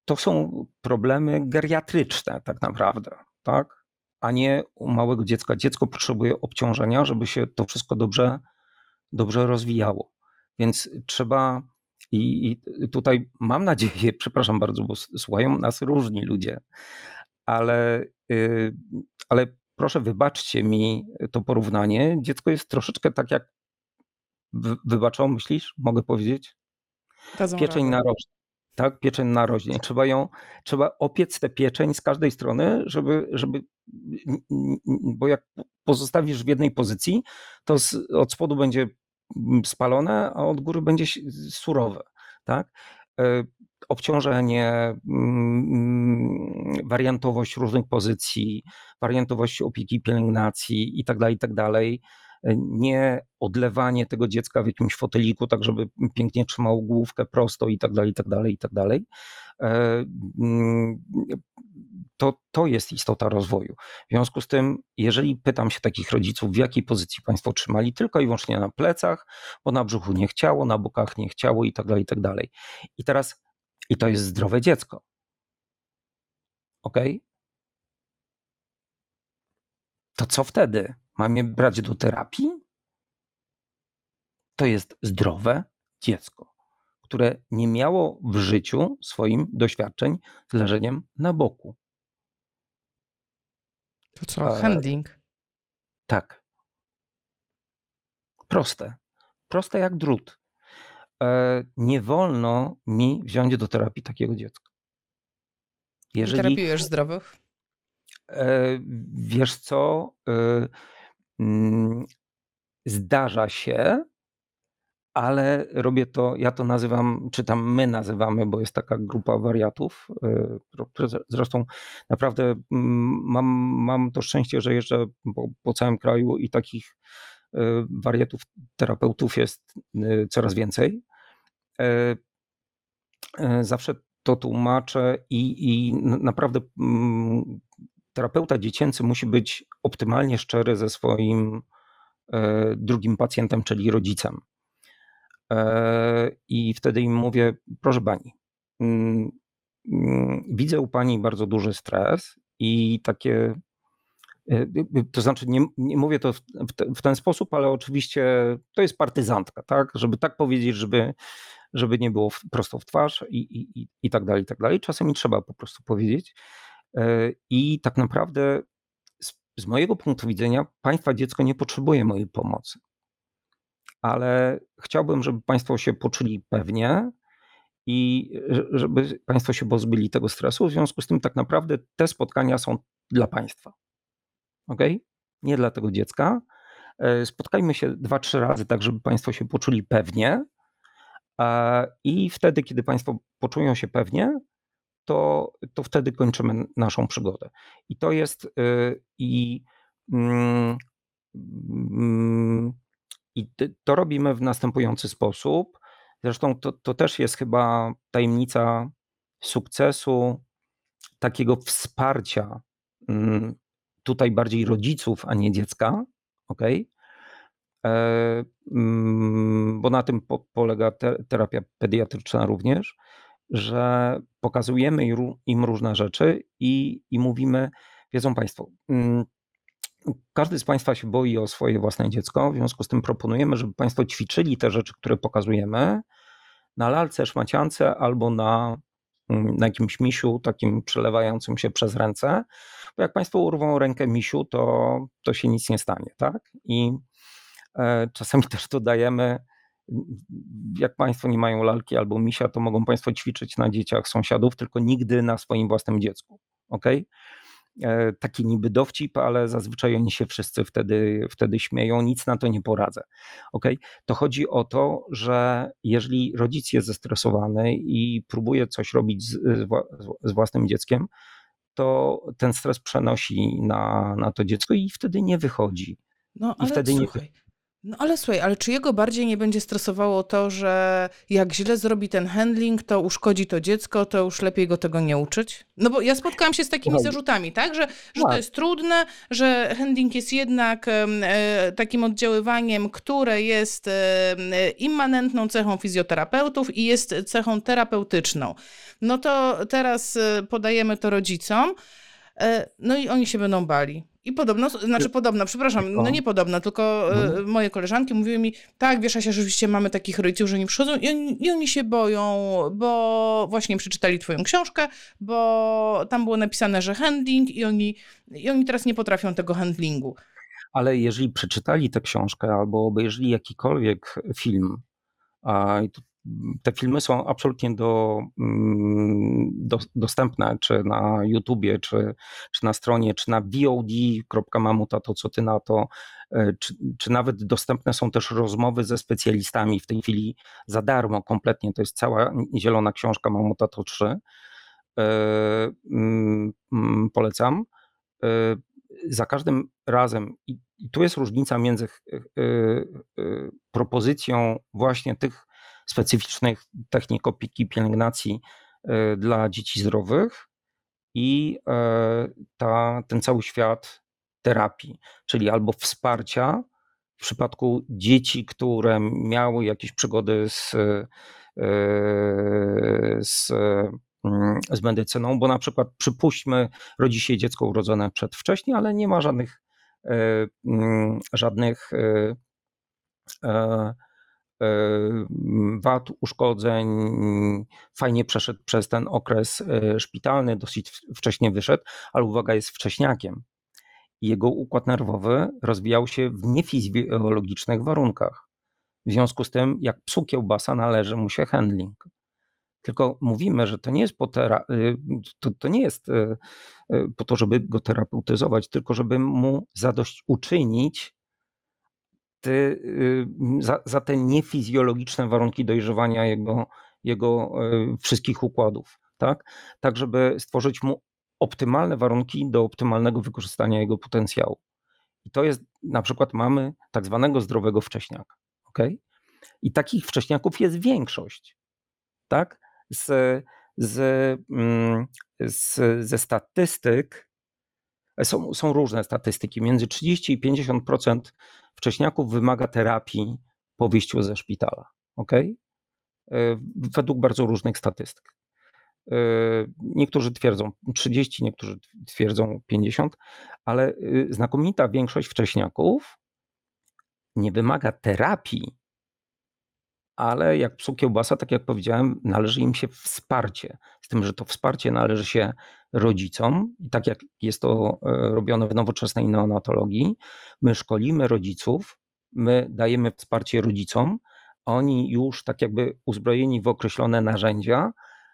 to są problemy geriatryczne tak naprawdę, tak? a nie u małego dziecka. Dziecko potrzebuje obciążenia, żeby się to wszystko dobrze, dobrze rozwijało. Więc trzeba, i, i tutaj mam nadzieję, przepraszam bardzo, bo słuchają nas różni ludzie, ale, yy, ale proszę wybaczcie mi to porównanie. Dziecko jest troszeczkę tak jak, wybaczą, myślisz? Mogę powiedzieć? Pieczeń na rożnie tak, pieczeń naroźnie. Trzeba ją, trzeba opiec tę pieczeń z każdej strony, żeby, żeby bo jak pozostawisz w jednej pozycji, to z, od spodu będzie spalone, a od góry będzie surowe, tak? E, obciążenie, wariantowość różnych pozycji, wariantowość opieki, pielęgnacji itd., tak itd., tak nie odlewanie tego dziecka w jakimś foteliku, tak żeby pięknie trzymało główkę prosto i tak dalej, i tak dalej, i tak dalej. E, mm, to, to jest istota rozwoju. W związku z tym, jeżeli pytam się takich rodziców, w jakiej pozycji państwo trzymali, tylko i wyłącznie na plecach, bo na brzuchu nie chciało, na bokach nie chciało i tak dalej, i tak dalej. I teraz, i to jest zdrowe dziecko. Ok? To co wtedy? Mam je brać do terapii? To jest zdrowe dziecko, które nie miało w życiu swoim doświadczeń z leżeniem na boku. To co, e, handling? Tak. Proste. Proste jak drut. E, nie wolno mi wziąć do terapii takiego dziecka. Jeżeli, Terapiujesz zdrowych? E, wiesz co? Mm, zdarza się, ale robię to, ja to nazywam, czy tam my nazywamy, bo jest taka grupa wariatów, y, zresztą naprawdę mm, mam, mam to szczęście, że jeżdżę po, po całym kraju i takich y, wariatów, terapeutów jest y, coraz więcej. Zawsze to tłumaczę i, i naprawdę mm, terapeuta dziecięcy musi być optymalnie szczery ze swoim e, drugim pacjentem, czyli rodzicem. E, I wtedy im mówię, proszę pani, mm, mm, widzę u pani bardzo duży stres i takie, e, to znaczy nie, nie mówię to w, w, ten sposób, ale oczywiście to jest partyzantka, tak? Żeby tak powiedzieć, żeby, żeby nie było w, prosto w twarz i, i, i, tak dalej, i tak dalej. Czasem trzeba po prostu powiedzieć. E, I tak naprawdę z, z mojego punktu widzenia państwa dziecko nie potrzebuje mojej pomocy. Ale chciałbym, żeby państwo się poczuli pewnie i żeby państwo się pozbyli tego stresu. W związku z tym tak naprawdę te spotkania są dla państwa. Ok? Nie dla tego dziecka. E, spotkajmy się dwa, trzy razy, tak żeby państwo się poczuli pewnie. I wtedy, kiedy państwo poczują się pewnie, to, to wtedy kończymy naszą przygodę. I to jest y, i, mm, mm, to robimy w następujący sposób. Zresztą to, to też jest chyba tajemnica sukcesu, takiego wsparcia mm, tutaj bardziej rodziców, a nie dziecka. ok? E, bo na tym polega terapia pediatryczna również że pokazujemy im różne rzeczy i, i mówimy, wiedzą Państwo, mm, każdy z Państwa się boi o swoje własne dziecko, w związku z tym proponujemy, żeby Państwo ćwiczyli te rzeczy, które pokazujemy na lalce, szmaciance albo na, mm, na jakimś misiu takim przelewającym się przez ręce, bo jak Państwo urwą rękę misiu, to, to się nic nie stanie, tak? I e, czasami też dodajemy jak Państwo nie mają lalki albo misia, to mogą Państwo ćwiczyć na dzieciach sąsiadów, tylko nigdy na swoim własnym dziecku. Ok? E, taki niby dowcip, ale zazwyczaj oni się wszyscy wtedy, wtedy śmieją, nic na to nie poradzę. Ok? To chodzi o to, że jeżeli rodzic jest zestresowany i próbuje coś robić z, z własnym dzieckiem, to ten stres przenosi na, na to dziecko i wtedy nie wychodzi. No, ale I wtedy słuchaj, nie... No ale słuchaj, ale czy jego bardziej nie będzie stresowało to, że jak źle zrobi ten handling, to uszkodzi to dziecko, to już lepiej go tego nie uczyć? No bo ja spotkałam się z takimi zarzutami, tak? Że, że to tak. jest trudne, że handling jest jednak e, takim oddziaływaniem, które jest e, immanentną cechą fizjoterapeutów i jest cechą terapeutyczną. No to teraz e, podajemy to rodzicom, e, no i oni się będą bali I podobno, znaczy podobno, przepraszam, no nie podobno, tylko No. moje koleżanki mówiły mi, tak, wiesz, Asia, rzeczywiście mamy takich rodziców, że nie przychodzą i oni, i oni się boją, bo właśnie przeczytali twoją książkę, bo tam było napisane, że handling i oni, i oni teraz nie potrafią tego handlingu. Ale jeżeli przeczytali tę książkę albo obejrzeli jakikolwiek film, a i tu- te filmy są absolutnie do, mm, do, dostępne, czy na YouTubie, czy, czy na stronie, czy na VOD.mamuta, to co ty na to, e, czy, czy nawet dostępne są też rozmowy ze specjalistami w tej chwili za darmo kompletnie, to jest cała zielona książka Mamuta to 3. E, mm, mm, Polecam. E, Za każdym razem, i tu jest różnica między propozycją właśnie tych specyficznych technik opieki, pielęgnacji e, dla dzieci zdrowych i e, ta, ten cały świat terapii, czyli albo wsparcia w przypadku dzieci, które miały jakieś przygody z, e, z, mm, z medycyną, bo na przykład przypuśćmy, rodzi się dziecko urodzone przedwcześnie, ale nie ma żadnych, mm, żadnych wad, uszkodzeń, fajnie przeszedł przez ten okres e, szpitalny, dosyć wcześnie wyszedł, ale uwaga, jest wcześniakiem. Jego układ nerwowy rozwijał się w niefizjologicznych warunkach. W związku z tym, jak psu kiełbasa, należy mu się handling. Tylko mówimy, że to nie jest po, tera- y, to, to nie jest y, po to, żeby go terapeutyzować, tylko żeby mu zadośćuczynić y, za, za te niefizjologiczne warunki dojrzewania jego, jego y, wszystkich układów. Tak? tak, żeby stworzyć mu optymalne warunki do optymalnego wykorzystania jego potencjału. I to jest, na przykład mamy tak zwanego zdrowego wcześniaka. Okay? I takich wcześniaków jest większość. Tak? Z, z, mm, z, ze statystyk są, są różne statystyki. Między 30 i 50% wcześniaków wymaga terapii po wyjściu ze szpitala. Okay? Według bardzo różnych statystyk. E, Niektórzy twierdzą 30, niektórzy twierdzą 50, ale y, znakomita większość wcześniaków nie wymaga terapii, ale jak psu kiełbasa, tak jak powiedziałem, należy im się wsparcie. Z tym, że to wsparcie należy się rodzicom i tak jak jest to e, robione w nowoczesnej neonatologii, my szkolimy rodziców, my dajemy wsparcie rodzicom, oni już tak jakby uzbrojeni w określone narzędzia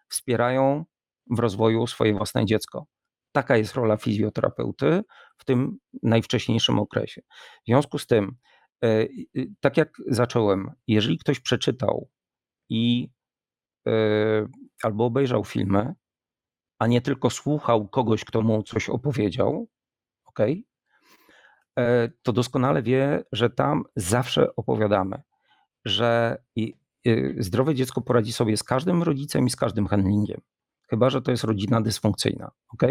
wspierają w rozwoju swoje własne dziecko. Taka jest rola fizjoterapeuty w tym najwcześniejszym okresie. W związku z tym, tak jak zacząłem, jeżeli ktoś przeczytał i e, albo obejrzał filmy, a nie tylko słuchał kogoś, kto mu coś opowiedział, ok, to doskonale wie, że tam zawsze opowiadamy, że y, zdrowe dziecko poradzi sobie z każdym rodzicem i z każdym handlingiem. Chyba, że to jest rodzina dysfunkcyjna, ok?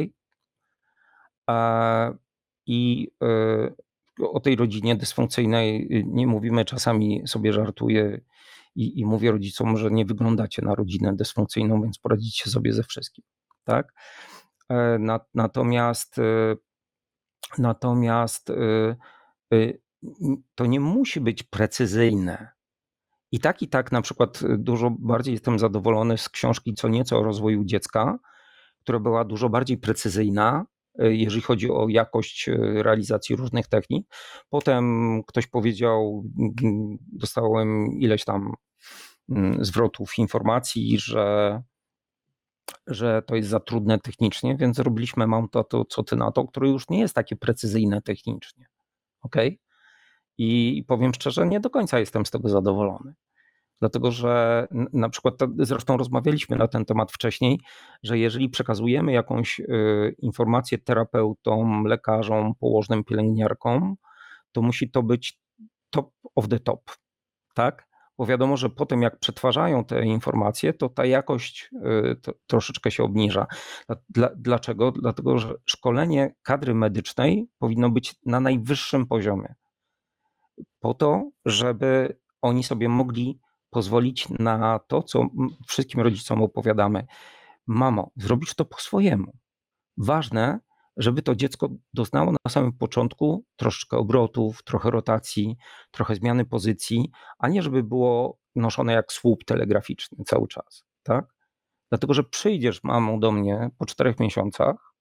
I y, o tej rodzinie dysfunkcyjnej y, nie mówimy, czasami sobie żartuję i, i mówię rodzicom, że nie wyglądacie na rodzinę dysfunkcyjną, więc poradzicie sobie ze wszystkim, tak? E, na- Natomiast, y, natomiast y, to nie musi być precyzyjne. I tak, i tak na przykład dużo bardziej jestem zadowolony z książki Co nieco o rozwoju dziecka, która była dużo bardziej precyzyjna, jeżeli chodzi o jakość y, realizacji różnych technik. Potem ktoś powiedział, dostałem ileś tam mm, zwrotów informacji, że, że to jest za trudne technicznie, więc zrobiliśmy to, to co ty na to, które już nie jest takie precyzyjne technicznie. ok? I powiem szczerze, nie do końca jestem z tego zadowolony. Dlatego, że na przykład, zresztą rozmawialiśmy na ten temat wcześniej, że jeżeli przekazujemy jakąś y, informację terapeutom, lekarzom, położnym, pielęgniarkom, to musi to być top of the top, tak? Bo wiadomo, że potem jak przetwarzają te informacje, to ta jakość y, troszeczkę się obniża. Dla- Dla, dlaczego? Dlatego, że szkolenie kadry medycznej powinno być na najwyższym poziomie po to, żeby oni sobie mogli pozwolić na to, co wszystkim rodzicom opowiadamy. Mamo, zrobisz to po swojemu. Ważne, żeby to dziecko doznało na samym początku troszeczkę obrotów, trochę rotacji, trochę zmiany pozycji, a nie żeby było noszone jak słup telegraficzny cały czas, tak? Dlatego, że przyjdziesz mamą do mnie po czterech miesiącach,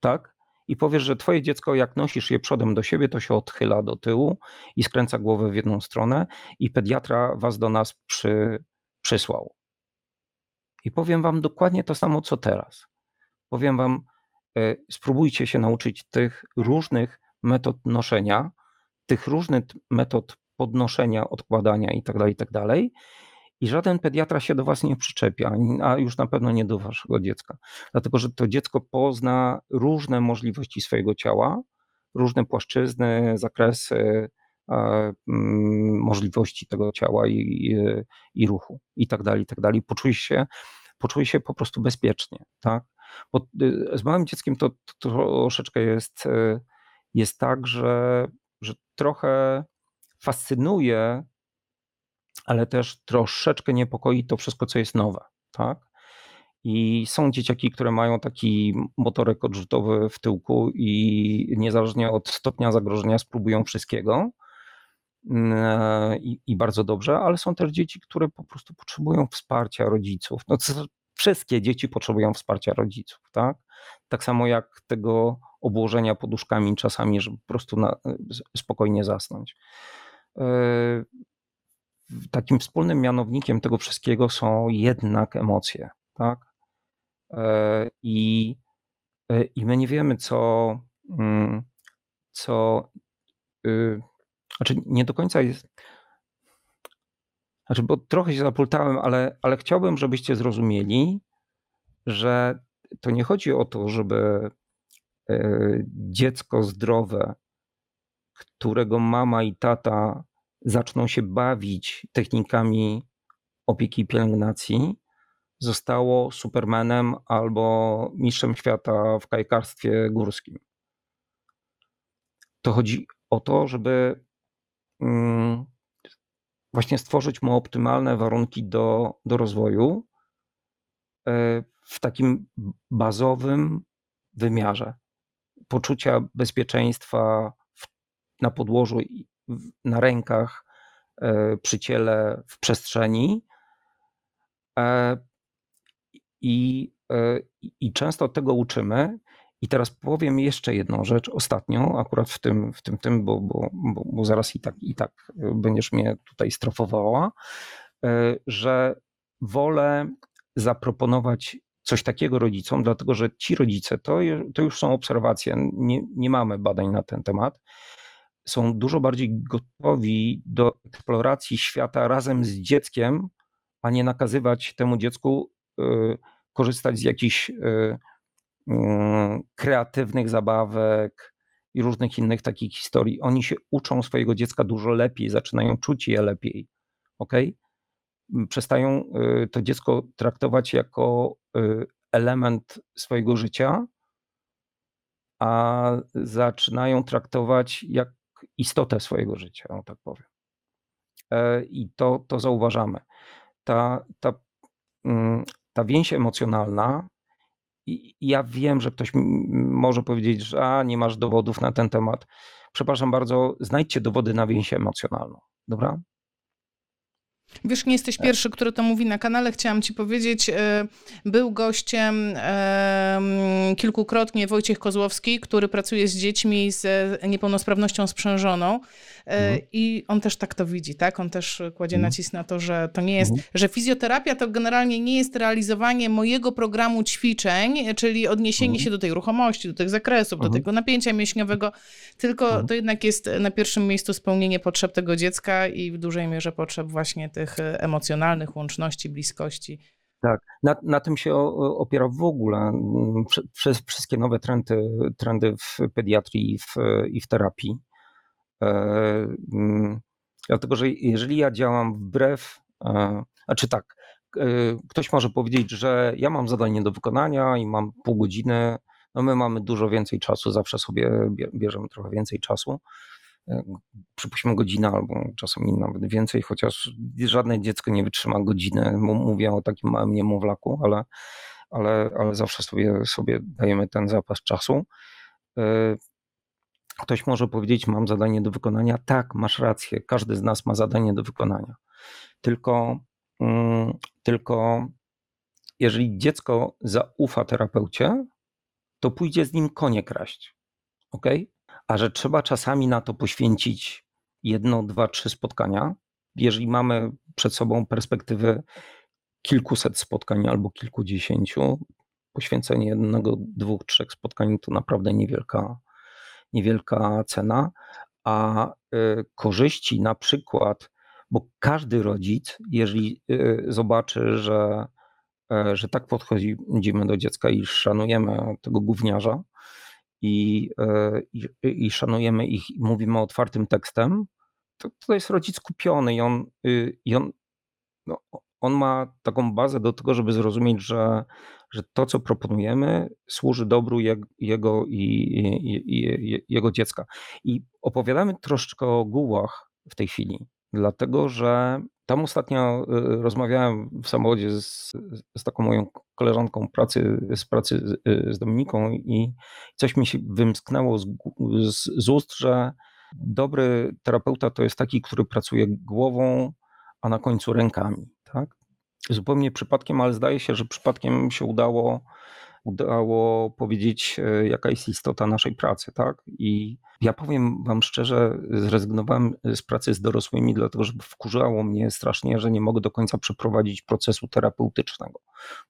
tak? I powiesz, że twoje dziecko, jak nosisz je przodem do siebie, to się odchyla do tyłu i skręca głowę w jedną stronę, i pediatra was do nas przy, przysłał. I powiem wam dokładnie to samo, co teraz. Powiem wam, e, spróbujcie się nauczyć tych różnych metod noszenia, tych różnych metod podnoszenia, odkładania itd., tak itd. I żaden pediatra się do was nie przyczepia, a już na pewno nie do waszego dziecka. Dlatego, że to dziecko pozna różne możliwości swojego ciała, różne płaszczyzny, zakresy, mm, możliwości tego ciała i, i, i ruchu i tak dalej, i tak dalej. Poczuje się, poczuje się po prostu bezpiecznie, tak? Bo y, z małym dzieckiem to, to troszeczkę jest, y, jest tak, że, że trochę fascynuje, ale też troszeczkę niepokoi to wszystko, co jest nowe, tak? I są dzieciaki, które mają taki motorek odrzutowy w tyłku i niezależnie od stopnia zagrożenia spróbują wszystkiego. Mm, I, I, bardzo dobrze, ale są też dzieci, które po prostu potrzebują wsparcia rodziców. No, wszystkie dzieci potrzebują wsparcia rodziców, tak? Tak samo jak tego obłożenia poduszkami czasami, żeby po prostu na, spokojnie zasnąć. E, takim wspólnym mianownikiem tego wszystkiego są jednak emocje, tak? E, I, e, i my nie wiemy, co, mm, co, y, znaczy nie do końca jest, znaczy, bo trochę się zapultałem, ale, ale chciałbym, żebyście zrozumieli, że to nie chodzi o to, żeby dziecko zdrowe, którego mama i tata zaczną się bawić technikami opieki i pielęgnacji, zostało supermanem albo mistrzem świata w kajkarstwie górskim. To chodzi o to, żeby mm, właśnie stworzyć mu optymalne warunki do, do rozwoju e, w takim bazowym wymiarze poczucia bezpieczeństwa na podłożu, na rękach, e, przy ciele, w przestrzeni. E, I, e, I często tego uczymy. I teraz powiem jeszcze jedną rzecz, ostatnią, akurat w tym, w tym, tym bo, bo, bo, bo zaraz i tak, i tak będziesz mnie tutaj strofowała, że wolę zaproponować coś takiego rodzicom, dlatego że ci rodzice, to, to już są obserwacje, nie, nie mamy badań na ten temat, są dużo bardziej gotowi do eksploracji świata razem z dzieckiem, a nie nakazywać temu dziecku y, korzystać z jakichś y, y, kreatywnych zabawek i różnych innych takich historii. Oni się uczą swojego dziecka dużo lepiej, zaczynają czuć je lepiej. ok? Przestają to dziecko traktować jako element swojego życia, a zaczynają traktować jak istotę swojego życia, o tak powiem. E, I to, to zauważamy. Ta, ta, mm, ta więź emocjonalna, ja wiem, że ktoś może powiedzieć, że a, nie masz dowodów na ten temat. Przepraszam bardzo, znajdźcie dowody na więź emocjonalną. Dobra? Wiesz, nie jesteś pierwszy, który to mówi na kanale. Chciałam ci powiedzieć, e, był gościem kilkukrotnie Wojciech Kozłowski, który pracuje z dziećmi z niepełnosprawnością sprzężoną e, mhm. i on też tak to widzi, tak? On też kładzie mhm. nacisk na to, że to nie jest, mhm. że fizjoterapia to generalnie nie jest realizowanie mojego programu ćwiczeń, czyli odniesienie mhm. się do tej ruchomości, do tych zakresów, do mhm. tego napięcia mięśniowego, tylko to jednak jest na pierwszym miejscu spełnienie potrzeb tego dziecka i w dużej mierze potrzeb właśnie tych e, emocjonalnych łączności, bliskości. Tak, na, na tym się opiera w ogóle przez wszystkie nowe trendy, trendy w pediatrii i w, i w terapii. E, dlatego, że jeżeli ja działam wbrew, e, znaczy tak, e, ktoś może powiedzieć, że ja mam zadanie do wykonania i mam pół godziny, no my mamy dużo więcej czasu, zawsze sobie bierzemy trochę więcej czasu przypuśćmy godzinę albo czasami nawet więcej, chociaż żadne dziecko nie wytrzyma godziny. Mówię o takim małym niemowlaku, ale, ale, ale zawsze sobie, sobie dajemy ten zapas czasu. Ktoś może powiedzieć, mam zadanie do wykonania. Tak, masz rację, każdy z nas ma zadanie do wykonania. Tylko, mm, tylko jeżeli dziecko zaufa terapeucie, to pójdzie z nim konie kraść. Ok? A że trzeba czasami na to poświęcić jedno, dwa, trzy spotkania, jeżeli mamy przed sobą perspektywę kilkuset spotkań albo kilkudziesięciu, poświęcenie jednego, dwóch, trzech spotkań to naprawdę niewielka, niewielka cena, a y, korzyści na przykład, bo każdy rodzic, jeżeli y, zobaczy, że, e, że tak podchodzimy do dziecka i szanujemy tego gówniarza i, e, i, i szanujemy ich i mówimy otwartym tekstem, to, to jest rodzic kupiony i on, y, i on, no, on ma taką bazę do tego, żeby zrozumieć, że że to, co proponujemy, służy dobru jego i, i, i, jego dziecka. I opowiadamy troszeczkę o gułach w tej chwili, dlatego że tam ostatnio y, rozmawiałem w samochodzie z, z taką moją koleżanką pracy, z pracy z, y, z Dominiką i coś mi się wymsknęło z, z, z ust, że dobry terapeuta to jest taki, który pracuje głową, a na końcu rękami. Tak? Zupełnie przypadkiem, ale zdaje się, że przypadkiem się udało, udało powiedzieć, e, jaka jest istota naszej pracy, tak? I ja powiem Wam szczerze, zrezygnowałem z pracy z dorosłymi, dlatego że wkurzało mnie strasznie, że nie mogę do końca przeprowadzić procesu terapeutycznego,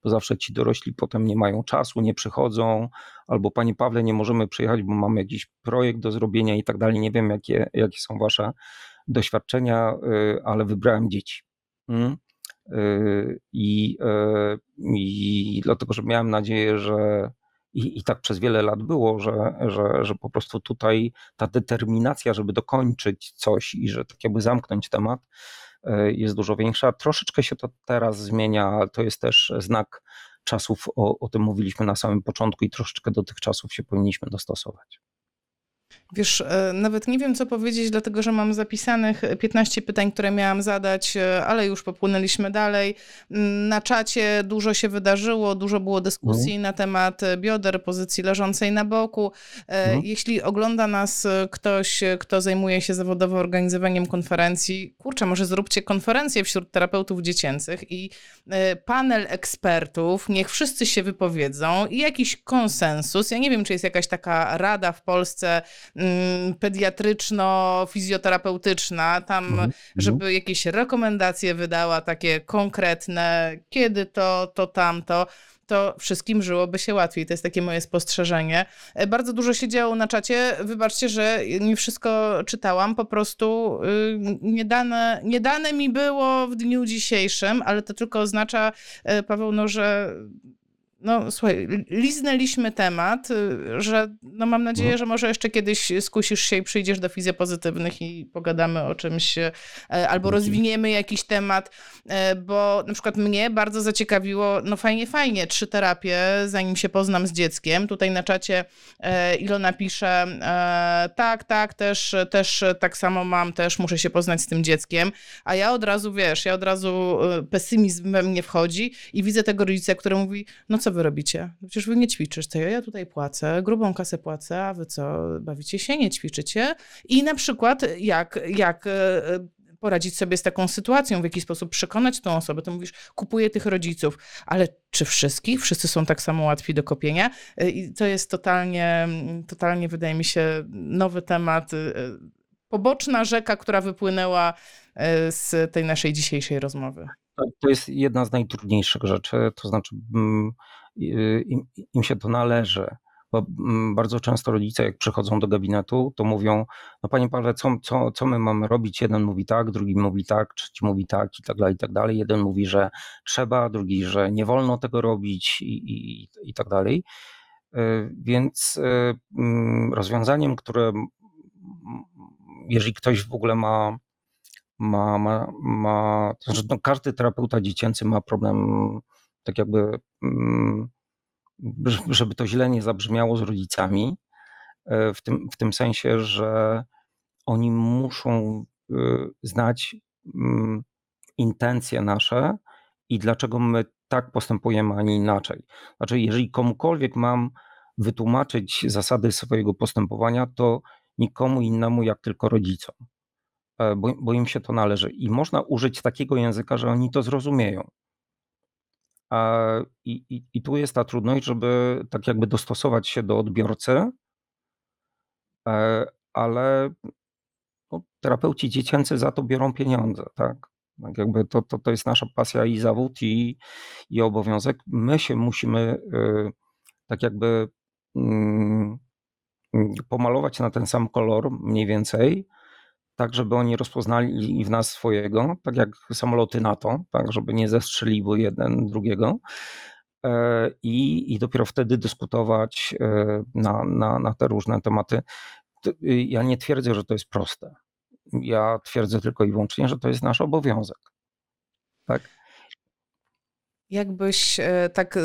bo zawsze ci dorośli potem nie mają czasu, nie przychodzą, albo Panie Pawle, nie możemy przyjechać, bo mamy jakiś projekt do zrobienia i tak dalej. Nie wiem, jakie, jakie są Wasze doświadczenia, e, ale wybrałem dzieci. Hmm? Yy, I, yy, I dlatego, że miałem nadzieję, że i, i tak przez wiele lat było, że, że, że po prostu tutaj ta determinacja, żeby dokończyć coś i że tak jakby zamknąć temat, yy, jest dużo większa. Troszeczkę się to teraz zmienia, to jest też znak czasów, o, o tym mówiliśmy na samym początku i troszeczkę do tych czasów się powinniśmy dostosować. Wiesz, e, nawet nie wiem, co powiedzieć, dlatego że mam zapisanych 15 pytań, które miałam zadać, e, ale już popłynęliśmy dalej. Mm, na czacie dużo się wydarzyło, dużo było dyskusji mhm. na temat bioder, pozycji leżącej na boku. Mhm. Jeśli ogląda nas ktoś, kto zajmuje się zawodowo organizowaniem konferencji, kurczę, może zróbcie konferencję wśród terapeutów dziecięcych i panel ekspertów, niech wszyscy się wypowiedzą i jakiś konsensus. Ja nie wiem, czy jest jakaś taka rada w Polsce, pediatryczno-fizjoterapeutyczna, tam, mhm, mhm. żeby jakieś rekomendacje wydała, takie konkretne, kiedy to, to tamto to wszystkim żyłoby się łatwiej. To jest takie moje spostrzeżenie. E, bardzo dużo się działo na czacie. Wybaczcie, że nie wszystko czytałam. Po prostu y, nie dane, nie dane mi było w dniu dzisiejszym, ale to tylko oznacza, e, Paweł, no, że no słuchaj, liznęliśmy temat, y, że no mam nadzieję, no. że może jeszcze kiedyś skusisz się i przyjdziesz do fizjopozytywnych i pogadamy o czymś, e, albo rozwiniemy jakiś temat, e, bo na przykład mnie bardzo zaciekawiło, no fajnie, fajnie, trzy terapie, zanim się poznam z dzieckiem. Tutaj na czacie e, Ilona pisze, tak, tak, też, też tak samo mam, też muszę się poznać z tym dzieckiem, a ja od razu, wiesz, ja od razu pesymizm we mnie wchodzi i widzę tego rodzica, który mówi, no co co wy robicie? Przecież wy nie ćwiczycie, ja tutaj płacę, grubą kasę płacę, a wy co, bawicie się, nie ćwiczycie? I na przykład jak, jak e, poradzić sobie z taką sytuacją, w jaki sposób przekonać tą osobę, to mówisz, kupuję tych rodziców, ale czy wszystkich? Wszyscy są tak samo łatwi do kopienia? E, I to jest totalnie, totalnie wydaje mi się, nowy temat, e, poboczna rzeka, która wypłynęła z tej naszej dzisiejszej rozmowy. To jest jedna z najtrudniejszych rzeczy, to znaczy mm, im, im się to należy. Bo mm, bardzo często rodzice, jak przychodzą do gabinetu, to mówią: No, panie Pawle, co, co, co my mamy robić? Jeden mówi tak, drugi mówi tak, trzeci mówi tak i tak dalej, i tak dalej. Jeden mówi, że trzeba, drugi, że nie wolno tego robić i, i, i tak dalej. Y, więc y, mm, rozwiązaniem, które jeżeli ktoś w ogóle ma ma, ma, ma znaczy, no, każdy terapeuta dziecięcy ma problem, tak jakby, mm, żeby to źle nie zabrzmiało z rodzicami, e, w tym, w tym sensie, że oni muszą y, znać mm, intencje nasze i dlaczego my tak postępujemy, a nie inaczej. Znaczy, jeżeli komukolwiek mam wytłumaczyć zasady swojego postępowania, to nikomu innemu jak tylko rodzicom, bo, bo im się to należy. I można użyć takiego języka, że oni to zrozumieją. I, i, I tu jest ta trudność, żeby tak jakby dostosować się do odbiorcy, e, ale no, terapeuci dziecięcy za to biorą pieniądze, tak? tak jakby to, to, to jest nasza pasja i zawód, i, i obowiązek. My się musimy y, tak jakby mm, pomalować na ten sam kolor mniej więcej, tak żeby oni rozpoznali w nas swojego, tak jak samoloty NATO, tak żeby nie zestrzeliły jeden drugiego. E, I, i dopiero wtedy dyskutować e, na, na, na te różne tematy. Y, ja nie twierdzę, że to jest proste. Ja twierdzę tylko i wyłącznie, że to jest nasz obowiązek. Tak? Jakbyś e, tak e,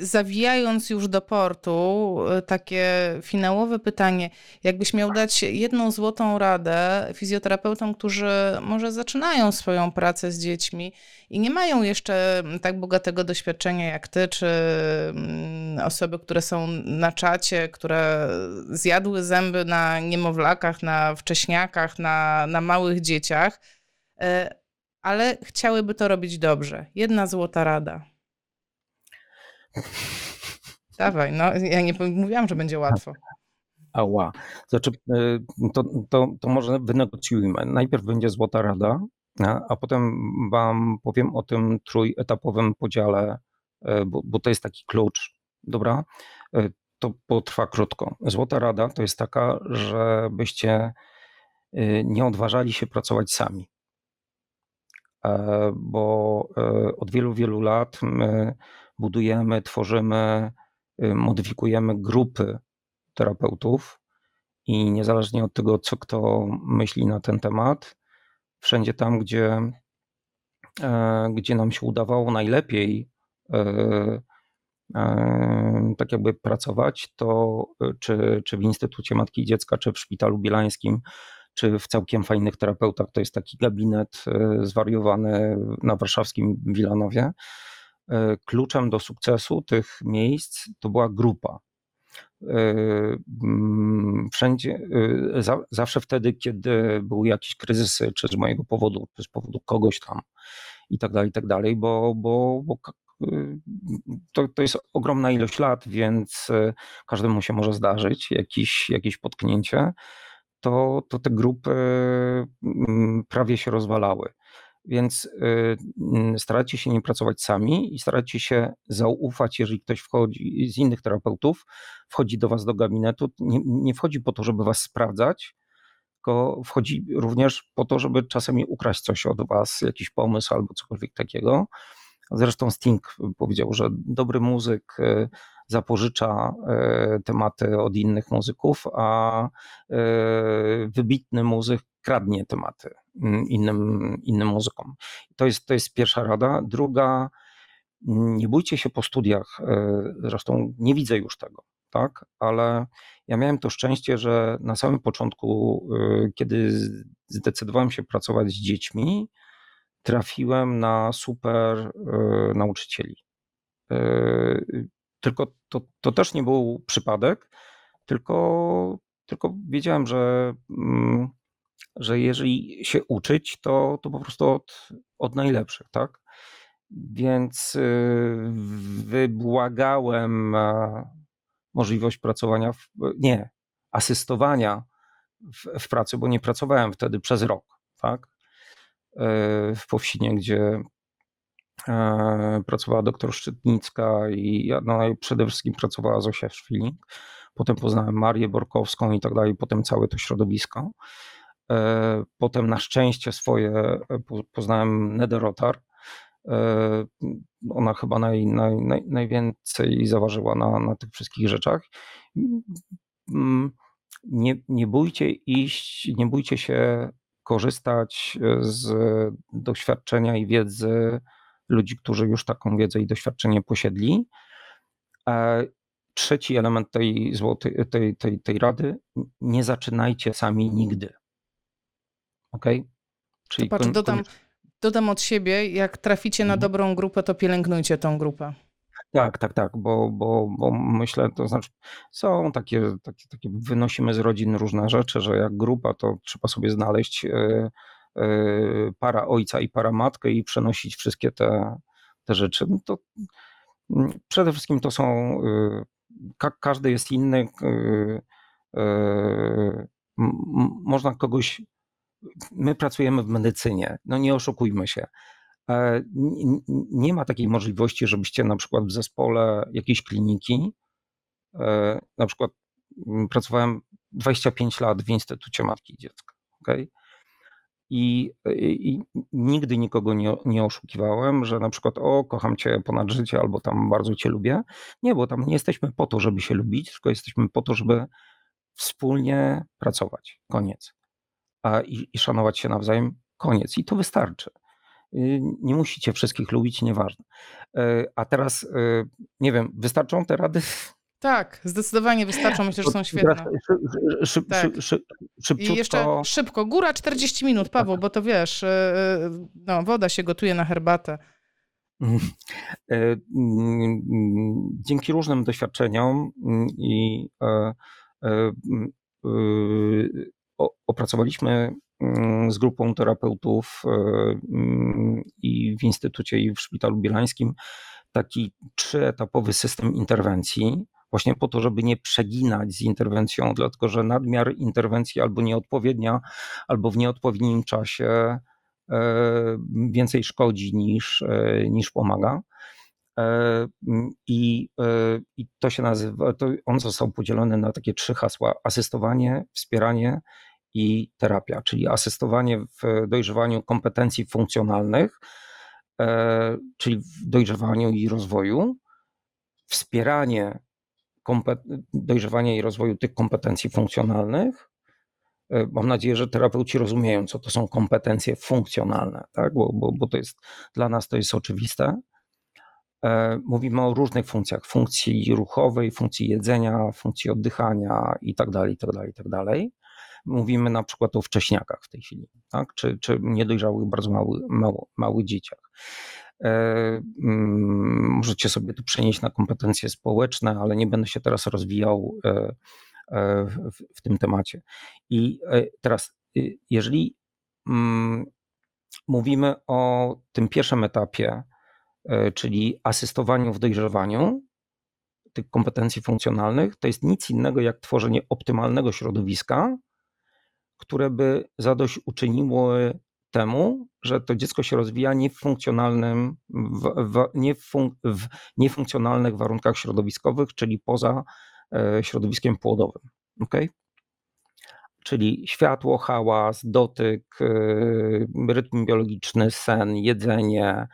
zawijając już do portu, e, takie finałowe pytanie, jakbyś miał dać jedną złotą radę fizjoterapeutom, którzy może zaczynają swoją pracę z dziećmi i nie mają jeszcze tak bogatego doświadczenia jak ty, czy osoby, które są na czacie, które zjadły zęby na niemowlakach, na wcześniakach, na, na małych dzieciach ale chciałyby to robić dobrze. Jedna złota rada. Dawaj, no ja nie mówiłam, że będzie łatwo. Ała. Znaczy, y, to, to, to może wynegocjujmy. Najpierw będzie złota rada, a potem wam powiem o tym trójetapowym podziale, y, bo, bo to jest taki klucz, dobra? Y, to potrwa krótko. Złota rada to jest taka, żebyście nie odważali się pracować sami. E, bo e, od wielu, wielu lat my budujemy, tworzymy, y, modyfikujemy grupy terapeutów i niezależnie od tego, co kto myśli na ten temat, wszędzie tam, gdzie, e, gdzie nam się udawało najlepiej tak jakby pracować, to czy, czy w Instytucie Matki i Dziecka, czy w Szpitalu Bielańskim, czy w całkiem fajnych terapeutach. To jest taki gabinet e, zwariowany na warszawskim Wilanowie. E, kluczem do sukcesu tych miejsc to była grupa. E, mm, wszędzie, zawsze wtedy, kiedy były jakieś kryzysy, czy z mojego powodu, czy z powodu kogoś tam i tak dalej, i tak dalej, bo, bo, bo to, to jest ogromna ilość lat, więc każdemu się może zdarzyć jakieś, jakieś potknięcie to, to te grupy mm, prawie się rozwalały. Więc y, starajcie się nie pracować sami i starajcie się zaufać, jeżeli ktoś wchodzi z innych terapeutów, wchodzi do Was do gabinetu. Nie, nie wchodzi po to, żeby Was sprawdzać, tylko wchodzi również po to, żeby czasami ukraść coś od Was, jakiś pomysł albo cokolwiek takiego. Zresztą Sting powiedział, że dobry muzyk y, zapożycza e, tematy od innych muzyków, a e, wybitny muzyk kradnie tematy mm, innym, innym muzykom. To jest, to jest pierwsza rada. Druga, nie bójcie się po studiach, e, zresztą nie widzę już tego, tak, ale ja miałem to szczęście, że na samym początku, kiedy zdecydowałem się pracować z dziećmi, trafiłem na super nauczycieli. Tylko to, to też nie był przypadek, tylko, tylko wiedziałem, że, mm, że jeżeli się uczyć, to, to po prostu od, od najlepszych, tak? Więc y, wybłagałem e, możliwość pracowania, w, nie, asystowania w, w pracy, bo nie pracowałem wtedy przez rok, tak? E, w Powsinie, gdzie E, pracowała doktor Szczytnicka i no, przede wszystkim pracowała Zosia Szwiling. Potem poznałem Marię Borkowską i tak dalej, potem całe to środowisko. E, potem na szczęście swoje poznałem Nederotar. Ona chyba naj, naj, naj, najwięcej zaważyła na, na tych wszystkich rzeczach. Mm, nie, nie bójcie iść, nie bójcie się korzystać z doświadczenia i wiedzy ludzi, którzy już taką wiedzę i doświadczenie posiedli. Trzeci element tej, złotej, tej, tej, tej rady, nie zaczynajcie sami nigdy. Ok? Czyli patrz, dodam, dodam od siebie, jak traficie na Mhm. dobrą grupę, to pielęgnujcie tą grupę. Tak, tak, tak, bo, bo, bo myślę, to znaczy są takie, takie, takie, wynosimy z rodzin różne rzeczy, że jak grupa, to trzeba sobie znaleźć e, e, para ojca i para matkę i przenosić wszystkie te, te rzeczy. No to mm, przede wszystkim to są, e, ka, każdy jest inny, można kogoś, my pracujemy w medycynie, no nie oszukujmy się. E, Nie ma takiej możliwości, żebyście na przykład w zespole jakiejś kliniki, e, na przykład mm, pracowałem 25 lat w Instytucie Matki i Dziecka, okej? I, i, I nigdy nikogo nie, nie oszukiwałem, że na przykład o, kocham cię ponad życie, albo tam bardzo cię lubię. Nie, bo tam nie jesteśmy po to, żeby się lubić, tylko jesteśmy po to, żeby wspólnie pracować. Koniec. A, i, I szanować się nawzajem. Koniec. I to wystarczy. Y, Nie musicie wszystkich lubić, nieważne. Y, A teraz, y, nie wiem, wystarczą te rady? Tak, zdecydowanie wystarczą, myślę, że są świetne. szy- szy- szy- Tak. I jeszcze szybko, góra 40 minut, Paweł, bo to wiesz, e, no, woda się gotuje na herbatę. E, mm, mm, Dzięki różnym doświadczeniom mm, i e, e, mm, y, opracowaliśmy mm, z grupą terapeutów e, mm, i w Instytucie i w Szpitalu Bielańskim taki trzyetapowy system interwencji, właśnie po to, żeby nie przeginać z interwencją, dlatego że nadmiar interwencji albo nieodpowiednia, albo w nieodpowiednim czasie e, więcej szkodzi niż, e, niż pomaga. E, m, I, I to się nazywa, to on został podzielony na takie trzy hasła: asystowanie, wspieranie i terapia, czyli asystowanie w dojrzewaniu kompetencji funkcjonalnych, e, czyli w dojrzewaniu i rozwoju, wspieranie dojrzewania i rozwoju tych kompetencji funkcjonalnych. E, Mam nadzieję, że terapeuci rozumieją, co to są kompetencje funkcjonalne, tak? bo, bo, bo to jest dla nas to jest oczywiste. E, Mówimy o różnych funkcjach, funkcji ruchowej, funkcji jedzenia, funkcji oddychania i tak dalej, Mówimy na przykład o wcześniakach w tej chwili, tak? czy, czy niedojrzałych, bardzo mały, mało, małych dzieciach. E, mm, Możecie sobie to przenieść na kompetencje społeczne, ale nie będę się teraz rozwijał e, e, w, w tym temacie. I teraz, y, jeżeli mm, mówimy o tym pierwszym etapie, czyli asystowaniu w dojrzewaniu tych kompetencji funkcjonalnych, to jest nic innego jak tworzenie optymalnego środowiska, które by zadośćuczyniło temu, że to dziecko się rozwija nie w funkcjonalnym, w, w, nie fun, w niefunkcjonalnych warunkach środowiskowych, czyli poza e, środowiskiem płodowym. Okay? Czyli światło, hałas, dotyk, e, rytm biologiczny, sen, jedzenie,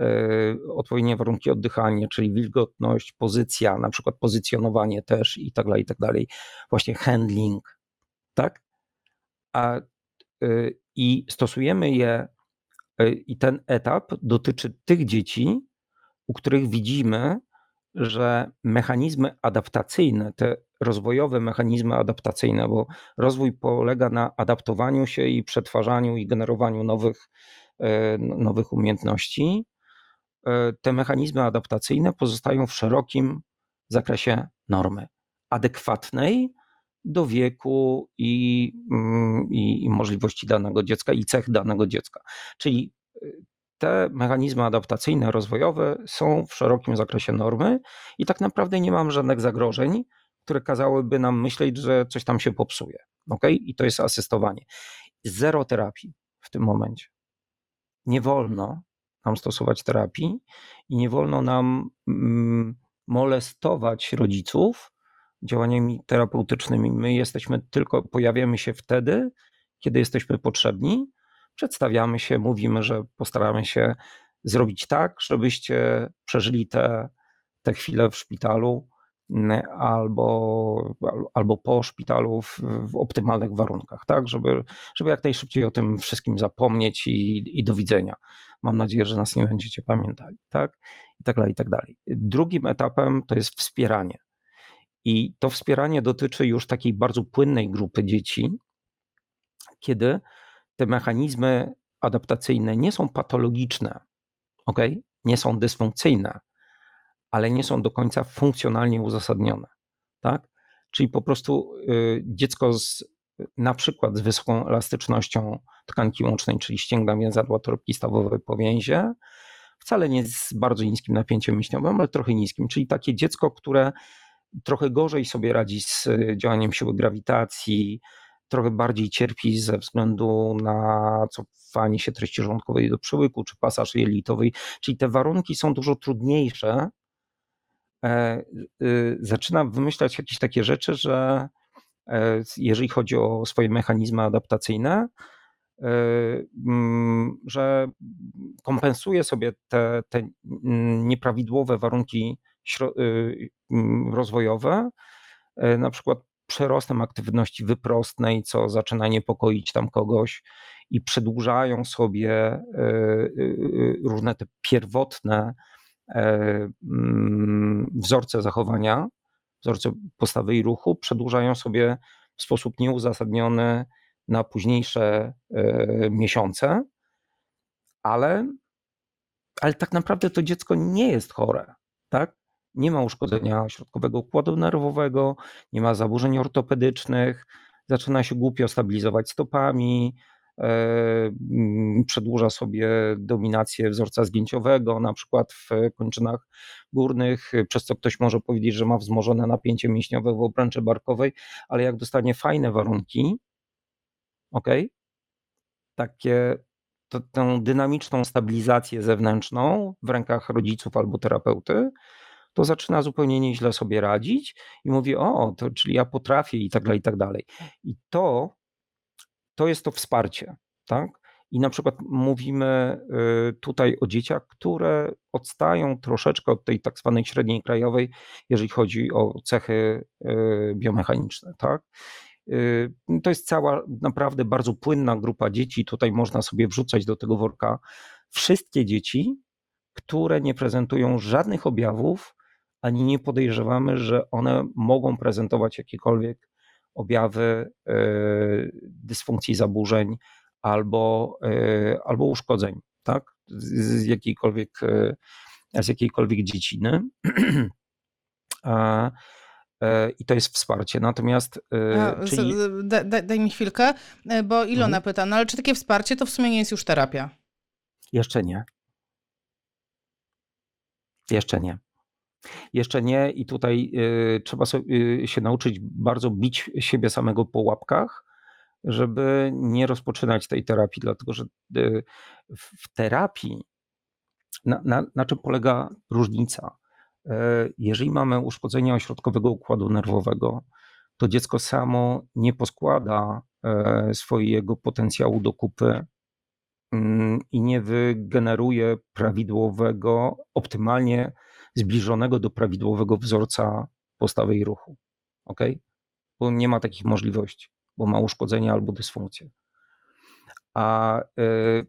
e, odpowiednie warunki oddychania, czyli wilgotność, pozycja, na przykład pozycjonowanie też i tak dalej, i tak dalej. Właśnie handling, tak? A, y, I stosujemy je, y, i ten etap dotyczy tych dzieci, u których widzimy, że mechanizmy adaptacyjne, te rozwojowe mechanizmy adaptacyjne, bo rozwój polega na adaptowaniu się i przetwarzaniu i generowaniu nowych, y, nowych umiejętności, te mechanizmy adaptacyjne pozostają w szerokim zakresie normy, adekwatnej do wieku i, mm, i, i możliwości danego dziecka i cech danego dziecka. Czyli y, te mechanizmy adaptacyjne, rozwojowe są w szerokim zakresie normy i tak naprawdę nie mam żadnych zagrożeń, które kazałyby nam myśleć, że coś tam się popsuje. ok? I to jest asystowanie. Zero terapii w tym momencie. Nie wolno nam stosować terapii i nie wolno nam mm, molestować rodziców działaniami terapeutycznymi. My jesteśmy tylko, pojawiamy się wtedy, kiedy jesteśmy potrzebni, przedstawiamy się, mówimy, że postaramy się zrobić tak, żebyście przeżyli te, te chwile w szpitalu mm, albo, albo po szpitalu w, w optymalnych warunkach, tak, żeby, żeby jak najszybciej o tym wszystkim zapomnieć i, i do widzenia. Mam nadzieję, że nas nie będziecie pamiętali, tak, i tak dalej, i tak dalej. Drugim etapem to jest wspieranie. I to wspieranie dotyczy już takiej bardzo płynnej grupy dzieci, kiedy te mechanizmy adaptacyjne nie są patologiczne, ok? Nie są dysfunkcyjne, ale nie są do końca funkcjonalnie uzasadnione, tak? Czyli po prostu y, dziecko z na przykład z wysoką elastycznością tkanki łącznej, czyli ścięgna więzadła torebki stawowej po więzie, wcale nie z bardzo niskim napięciem mięśniowym, ale trochę niskim, czyli takie dziecko, które trochę gorzej sobie radzi z działaniem siły grawitacji, trochę bardziej cierpi ze względu na cofanie się treści żołądkowej do przełyku czy pasaż jelitowej, czyli te warunki są dużo trudniejsze. E, y, zaczynam wymyślać jakieś takie rzeczy, że e, jeżeli chodzi o swoje mechanizmy adaptacyjne, e, mm, że kompensuje sobie te, te nieprawidłowe warunki rozwojowe, na przykład przerostem aktywności wyprostnej, co zaczyna niepokoić tam kogoś i przedłużają sobie e, e, różne te pierwotne e, wzorce zachowania, wzorce postawy i ruchu, przedłużają sobie w sposób nieuzasadniony na późniejsze miesiące, ale, ale tak naprawdę to dziecko nie jest chore, tak? Nie ma uszkodzenia środkowego układu nerwowego, nie ma zaburzeń ortopedycznych, zaczyna się głupio stabilizować stopami, e, mm, przedłuża sobie dominację wzorca zgięciowego, na przykład w kończynach górnych, przez co ktoś może powiedzieć, że ma wzmożone napięcie mięśniowe w obręczy barkowej, ale jak dostanie fajne warunki, ok, takie to, tę dynamiczną stabilizację zewnętrzną w rękach rodziców albo terapeuty, to zaczyna zupełnie nieźle sobie radzić i mówi, o, to czyli ja potrafię i tak dalej, i tak dalej. I to, to jest to wsparcie, tak? I na przykład mówimy y, tutaj o dzieciach, które odstają troszeczkę od tej tak zwanej średniej krajowej, jeżeli chodzi o cechy y, biomechaniczne, tak? Y, to jest cała naprawdę bardzo płynna grupa dzieci. Tutaj można sobie wrzucać do tego worka wszystkie dzieci, które nie prezentują żadnych objawów ani nie podejrzewamy, że one mogą prezentować jakiekolwiek objawy e, dysfunkcji zaburzeń albo, e, albo uszkodzeń, tak? Z jakiejkolwiek, e, z jakiejkolwiek dziedziny. I to jest wsparcie. Natomiast. A, czyli... daj, daj mi chwilkę, bo Ilona mhm. pyta, no ale czy takie wsparcie to w sumie nie jest już terapia? Jeszcze nie. Jeszcze nie. Jeszcze nie i tutaj y, trzeba sobie, y, się nauczyć bardzo bić siebie samego po łapkach, żeby nie rozpoczynać tej terapii, dlatego że y, w terapii na, na, na czym polega różnica? Jeżeli mamy uszkodzenie ośrodkowego układu nerwowego, to dziecko samo nie poskłada swojego potencjału do kupy mm, i nie wygeneruje prawidłowego, optymalnie zbliżonego do prawidłowego wzorca postawy i ruchu. Ok? Bo nie ma takich możliwości, bo ma uszkodzenie albo dysfunkcję. A yy,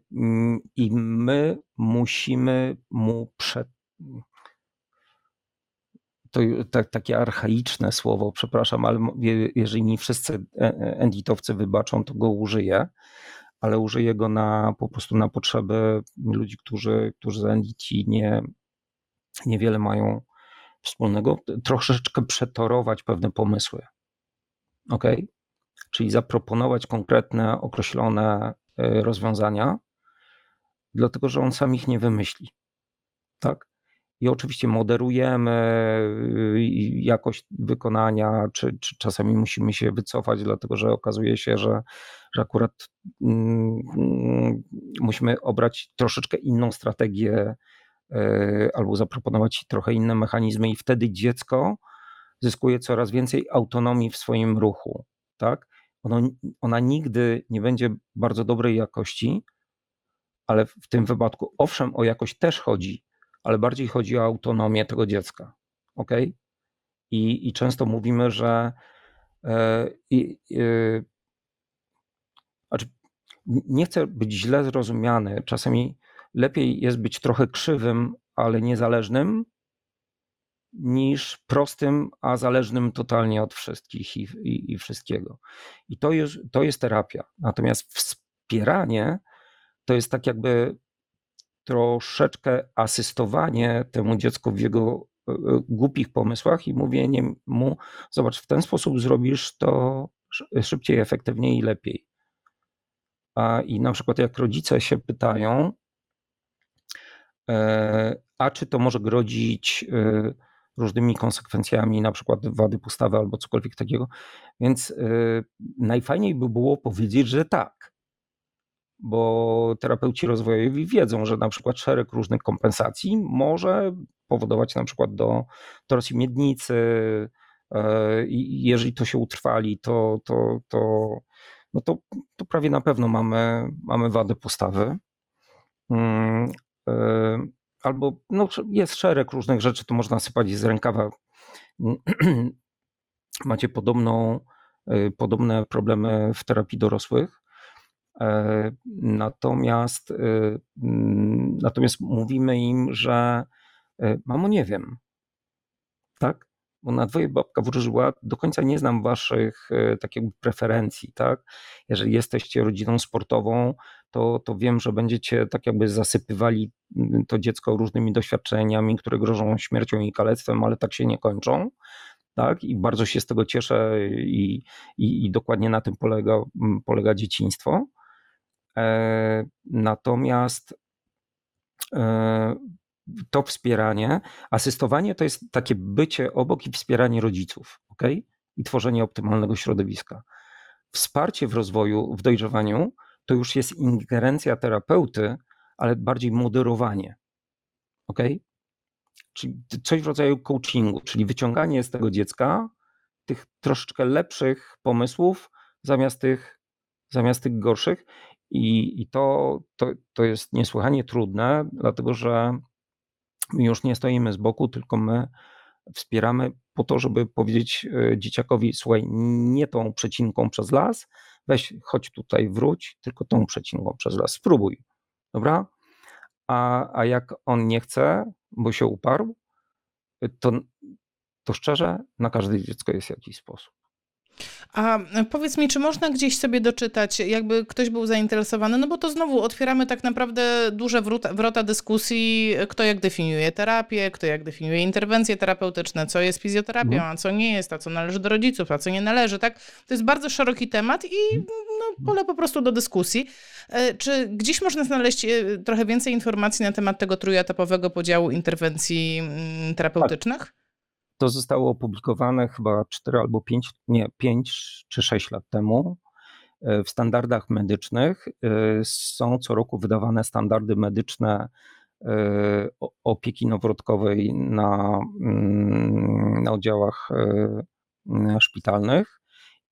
i my musimy mu przed. To tak, takie archaiczne słowo, przepraszam, ale jeżeli mi wszyscy e, e, enditowcy wybaczą, to go użyję, ale użyję go na, po prostu na potrzeby ludzi, którzy, którzy z endici nie, niewiele mają wspólnego, troszeczkę przetorować pewne pomysły. Ok? Czyli zaproponować konkretne, określone e, rozwiązania, dlatego że on sam ich nie wymyśli. Tak? I oczywiście moderujemy y, jakość wykonania, czy, czy czasami musimy się wycofać, dlatego że okazuje się, że, że akurat mm, mm musimy obrać troszeczkę inną strategię albo zaproponować trochę inne mechanizmy, i wtedy dziecko zyskuje coraz więcej autonomii w swoim ruchu. Tak? Ono, ona nigdy nie będzie bardzo dobrej jakości, ale w tym wypadku, owszem, o jakość też chodzi, ale bardziej chodzi o autonomię tego dziecka. ok? I, i często mówimy, że e, e, znaczy, nie chcę być źle zrozumiany. Czasami lepiej jest być trochę krzywym, ale niezależnym, niż prostym, a zależnym totalnie od wszystkich i, i, i wszystkiego. I to jest, to jest terapia. Natomiast wspieranie to jest tak jakby troszeczkę asystowanie temu dziecku w jego e, e, głupich pomysłach i mówienie mu, zobacz, w ten sposób zrobisz to szybciej, efektywniej i lepiej. A, I na przykład jak rodzice się pytają, a czy to może grozić różnymi konsekwencjami, na przykład wady postawy albo cokolwiek takiego. Więc najfajniej by było powiedzieć, że tak bo terapeuci rozwojowi wiedzą, że na przykład szereg różnych kompensacji może powodować na przykład do torsji miednicy e, i jeżeli to się utrwali, to, to, to, no to, to prawie na pewno mamy, mamy wady postawy. Albo no, jest szereg różnych rzeczy, to można sypać z rękawa. Macie podobną, e, podobne problemy w terapii dorosłych. E, natomiast, e, mm, natomiast mówimy im, że e, mamo, nie wiem. Tak? Bo na dwoje babka wróżyła, do końca nie znam waszych takich preferencji, tak? Jeżeli jesteście rodziną sportową, to, to wiem, że będziecie tak jakby zasypywali mm, to dziecko różnymi doświadczeniami, które grożą śmiercią i kalectwem, ale tak się nie kończą tak? I bardzo się z tego cieszę i, i, i dokładnie na tym polega, polega dzieciństwo. E, natomiast e, to wspieranie, asystowanie to jest takie bycie obok i wspieranie rodziców, ok? I tworzenie optymalnego środowiska. Wsparcie w rozwoju, w dojrzewaniu to już jest ingerencja terapeuty, ale bardziej moderowanie, ok? Czyli coś w rodzaju coachingu, czyli wyciąganie z tego dziecka tych troszeczkę lepszych pomysłów zamiast tych, zamiast tych gorszych i, i to, to, to jest niesłychanie trudne, dlatego że my już nie stoimy z boku, tylko my wspieramy po to, żeby powiedzieć e, dzieciakowi: Słuchaj, nie tą przecinką przez las, weź, chodź tutaj, wróć, tylko tą przecinką przez las, spróbuj. Dobra? A, a jak on nie chce, bo się uparł, to, to szczerze, na każde dziecko jest jakiś sposób. A powiedz mi, czy można gdzieś sobie doczytać, jakby ktoś był zainteresowany, no bo to znowu otwieramy tak naprawdę duże wrota, dyskusji, kto jak definiuje terapię, kto jak definiuje interwencje terapeutyczne, co jest fizjoterapią, mhm. a co nie jest, a co należy do rodziców, a co nie należy, tak? To jest bardzo szeroki temat i mhm. no, pole po prostu do dyskusji. E, czy gdzieś można znaleźć e, trochę więcej informacji na temat tego trójetapowego podziału interwencji mm, terapeutycznych? Tak. To zostało opublikowane chyba 4 albo 5, nie, 5 czy 6 lat temu. E, w standardach medycznych e, są co roku wydawane standardy medyczne e, opieki noworodkowej na, mm, na oddziałach szpitalnych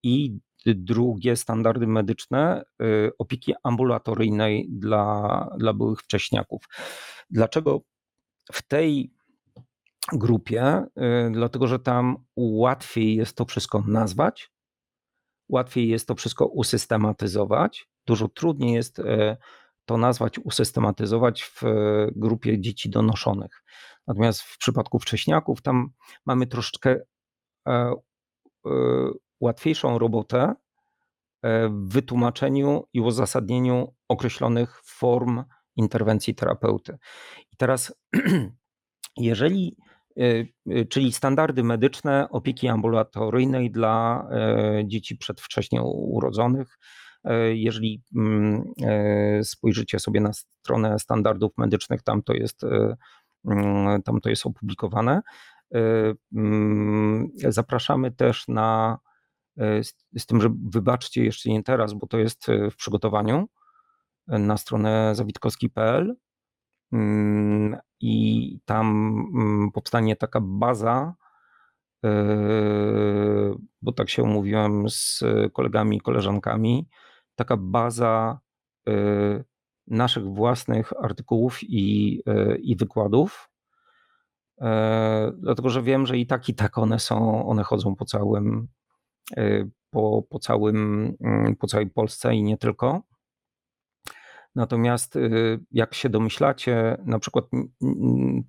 i drugie standardy medyczne opieki ambulatoryjnej dla, dla byłych wcześniaków. Dlaczego w tej grupie, y, dlatego że tam łatwiej jest to wszystko nazwać, łatwiej jest to wszystko usystematyzować. Dużo trudniej jest y, to nazwać, usystematyzować w grupie dzieci donoszonych. Natomiast w przypadku wcześniaków tam mamy troszeczkę e, łatwiejszą robotę e, w wytłumaczeniu i uzasadnieniu określonych form interwencji terapeuty. I teraz, jeżeli Y, y, czyli standardy medyczne opieki ambulatoryjnej dla e, dzieci przedwcześnie urodzonych. E, jeżeli mm, e, spojrzycie sobie na stronę standardów medycznych, tam to jest, mm, tam to jest opublikowane. Mm, zapraszamy też na, z, tym, że wybaczcie jeszcze nie teraz, bo to jest w przygotowaniu, na stronę zawitkowski.pl i tam mm, powstanie taka baza, e, bo tak się umówiłem z kolegami i koleżankami, taka baza e, naszych własnych artykułów i, e, i wykładów. Dlatego, że wiem, że i tak, i tak one są, one chodzą po całym, po, po całym, mm, po całej Polsce i nie tylko. Natomiast y, jak się domyślacie, na przykład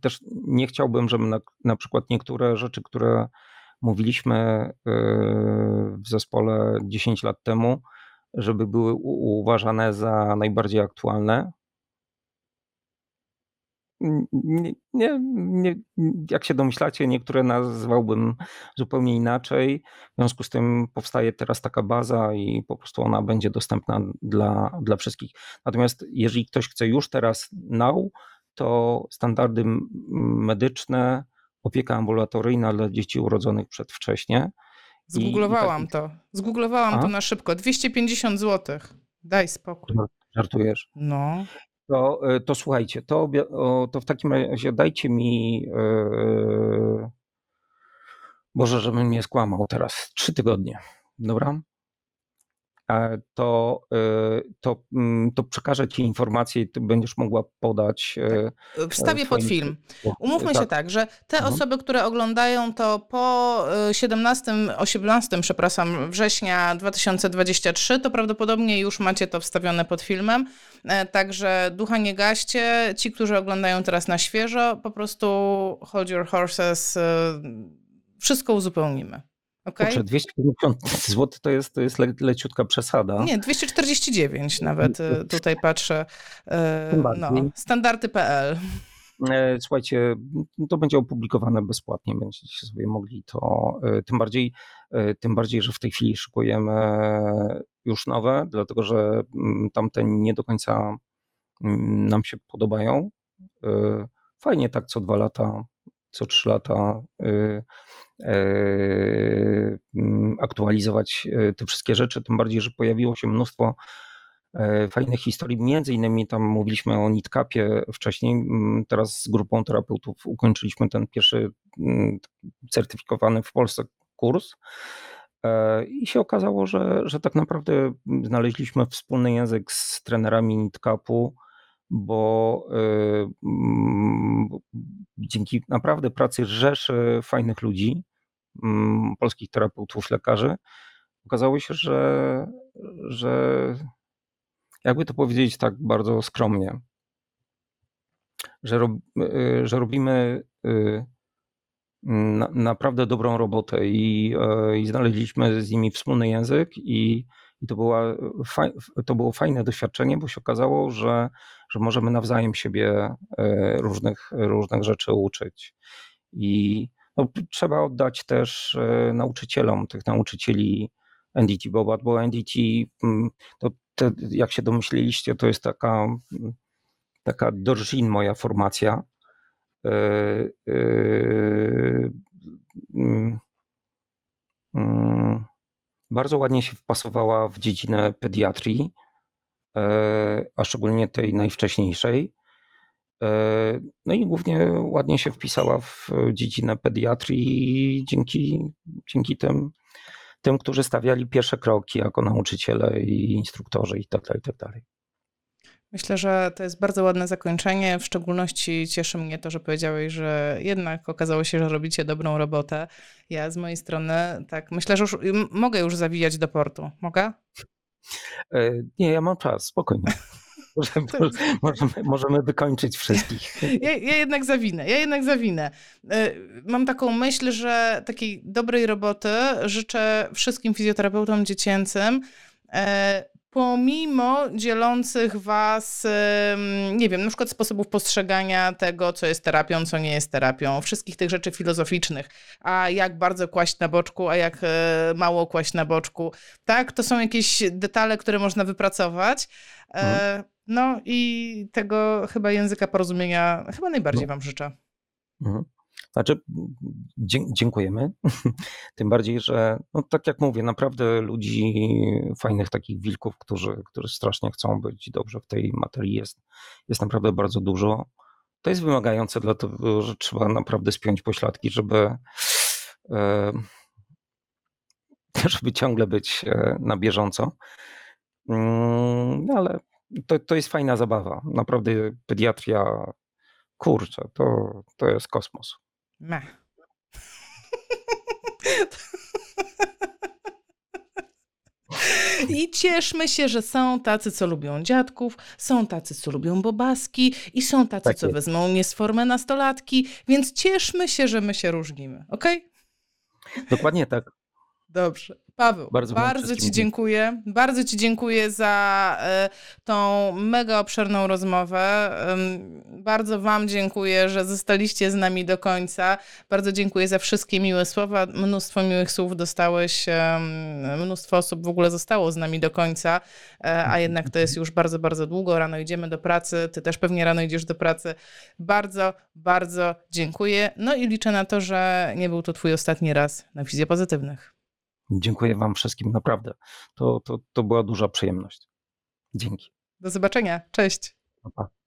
też nie chciałbym, żeby na, na przykład niektóre rzeczy, które mówiliśmy y, w zespole 10 lat temu, żeby były uważane za najbardziej aktualne. Nie, nie, nie, jak się domyślacie, niektóre nazwałbym zupełnie inaczej. W związku z tym powstaje teraz taka baza i po prostu ona będzie dostępna dla, dla wszystkich. Natomiast jeżeli ktoś chce już teraz now, to standardy medyczne, opieka ambulatoryjna dla dzieci urodzonych przedwcześnie. Zgooglowałam to. Zgooglowałam A? to na szybko. 250 zł. Daj spokój. Żartujesz? No. To, e, to słuchajcie, to, to w takim razie dajcie mi. Yy, Boże, żebym nie skłamał teraz. Trzy tygodnie. Dobra? To, y, to, mm, to przekażę Ci informacje i Ty będziesz mogła podać. Tak. Wstawię pod film. Umówmy tak. się tak, że te mhm. osoby, które oglądają to po 17, 18, przepraszam, września 2023, to prawdopodobnie już macie to wstawione pod filmem. E, także ducha nie gaście. Ci, którzy oglądają teraz na świeżo, po prostu hold your horses. Wszystko uzupełnimy. Okay. Kurczę, 250 zł to jest, to jest le, leciutka przesada. Nie, 249 nawet y, tutaj patrzę. Y, no, standardy.pl. E, słuchajcie, to będzie opublikowane bezpłatnie, będziecie sobie mogli to, e, tym bardziej, e, tym bardziej, że w tej chwili szykujemy już nowe, dlatego że mm, tamte nie do końca mm, nam się podobają. Fajnie tak co dwa lata, co trzy lata E, mm, aktualizować e, te wszystkie rzeczy, tym bardziej, że pojawiło się mnóstwo e, fajnych historii. Między innymi tam mówiliśmy o Nitcapie wcześniej. Mm, teraz z grupą terapeutów ukończyliśmy ten pierwszy mm, certyfikowany w Polsce kurs. I się okazało, że, że tak naprawdę znaleźliśmy wspólny język z trenerami Nitcapu, bo dzięki naprawdę pracy rzeszy fajnych ludzi, Mm, polskich terapeutów, lekarzy, okazało się, że, że jakby to powiedzieć tak bardzo skromnie, że, rob, y, że robimy y, na, naprawdę dobrą robotę i, y, i, znaleźliśmy z nimi wspólny język i, i to, była, to było fajne doświadczenie, bo się okazało, że, że możemy nawzajem siebie różnych, różnych rzeczy uczyć. I, no, trzeba oddać też e, nauczycielom, tych nauczycieli NDT Bobat, bo NDT, mm, to, to, jak się domyśliliście, to jest taka, taka dorżin moja formacja. E, e, mm, bardzo ładnie się wpasowała w dziedzinę pediatrii, a szczególnie tej najwcześniejszej. E, no i głównie ładnie się wpisała w dziedzinę pediatrii dzięki, dzięki tym, tym, którzy stawiali pierwsze kroki jako nauczyciele i instruktorzy i tak dalej, i tak dalej. Myślę, że to jest bardzo ładne zakończenie. W szczególności cieszy mnie to, że powiedziałeś, że jednak okazało się, że robicie dobrą robotę. Ja z mojej strony tak myślę, że już mogę już zawijać do portu. Mogę? E, nie, ja mam czas, spokojnie. możemy, możemy wykończyć wszystkich. Ja, ja, jednak zawinę, ja jednak zawinę. E, mam taką myśl, że takiej dobrej roboty życzę wszystkim fizjoterapeutom dziecięcym, e, pomimo dzielących was, nie wiem, na przykład sposobów postrzegania tego, co jest terapią, co nie jest terapią, wszystkich tych rzeczy filozoficznych, a jak bardzo kłaść na boczku, a jak e, mało kłaść na boczku. Tak, to są jakieś detale, które można wypracować. Mhm. No i tego chyba języka porozumienia chyba najbardziej no. Wam życzę. Mhm. Znaczy, dziękujemy. Tym bardziej, że no, tak jak mówię, naprawdę ludzi, fajnych takich wilków, którzy, którzy strasznie chcą być dobrze w tej materii jest, jest naprawdę bardzo dużo. To jest wymagające, dlatego że trzeba naprawdę spiąć pośladki, żeby, żeby ciągle być e, na bieżąco. Mm, ale to, to jest fajna zabawa. Naprawdę pediatria, kurczę, to, to jest kosmos. Mech. I cieszmy się, że są tacy, co lubią dziadków, są tacy, co lubią bobaski i są tacy, tak co jest. wezmą niesformę nastolatki, więc cieszmy się, że my się różnimy, ok? Dokładnie tak. Dobrze. Paweł, Bardzo bardzo, Ci dziękuję. Bardzo Ci dziękuję za e, tą mega obszerną rozmowę. Bardzo Wam dziękuję, że zostaliście z nami do końca. Bardzo dziękuję za wszystkie miłe słowa. Mnóstwo miłych słów dostałeś. Mnóstwo osób w ogóle zostało z nami do końca, e, a jednak to jest już bardzo, bardzo długo. Rano idziemy do pracy. Ty też pewnie rano idziesz do pracy. Bardzo, bardzo dziękuję. No i liczę na to, że nie był to Twój ostatni raz na Wizję Pozytywnych. Dziękuję Wam wszystkim, naprawdę. To, to, to była duża przyjemność. Dzięki. Do zobaczenia. Cześć. Pa, pa.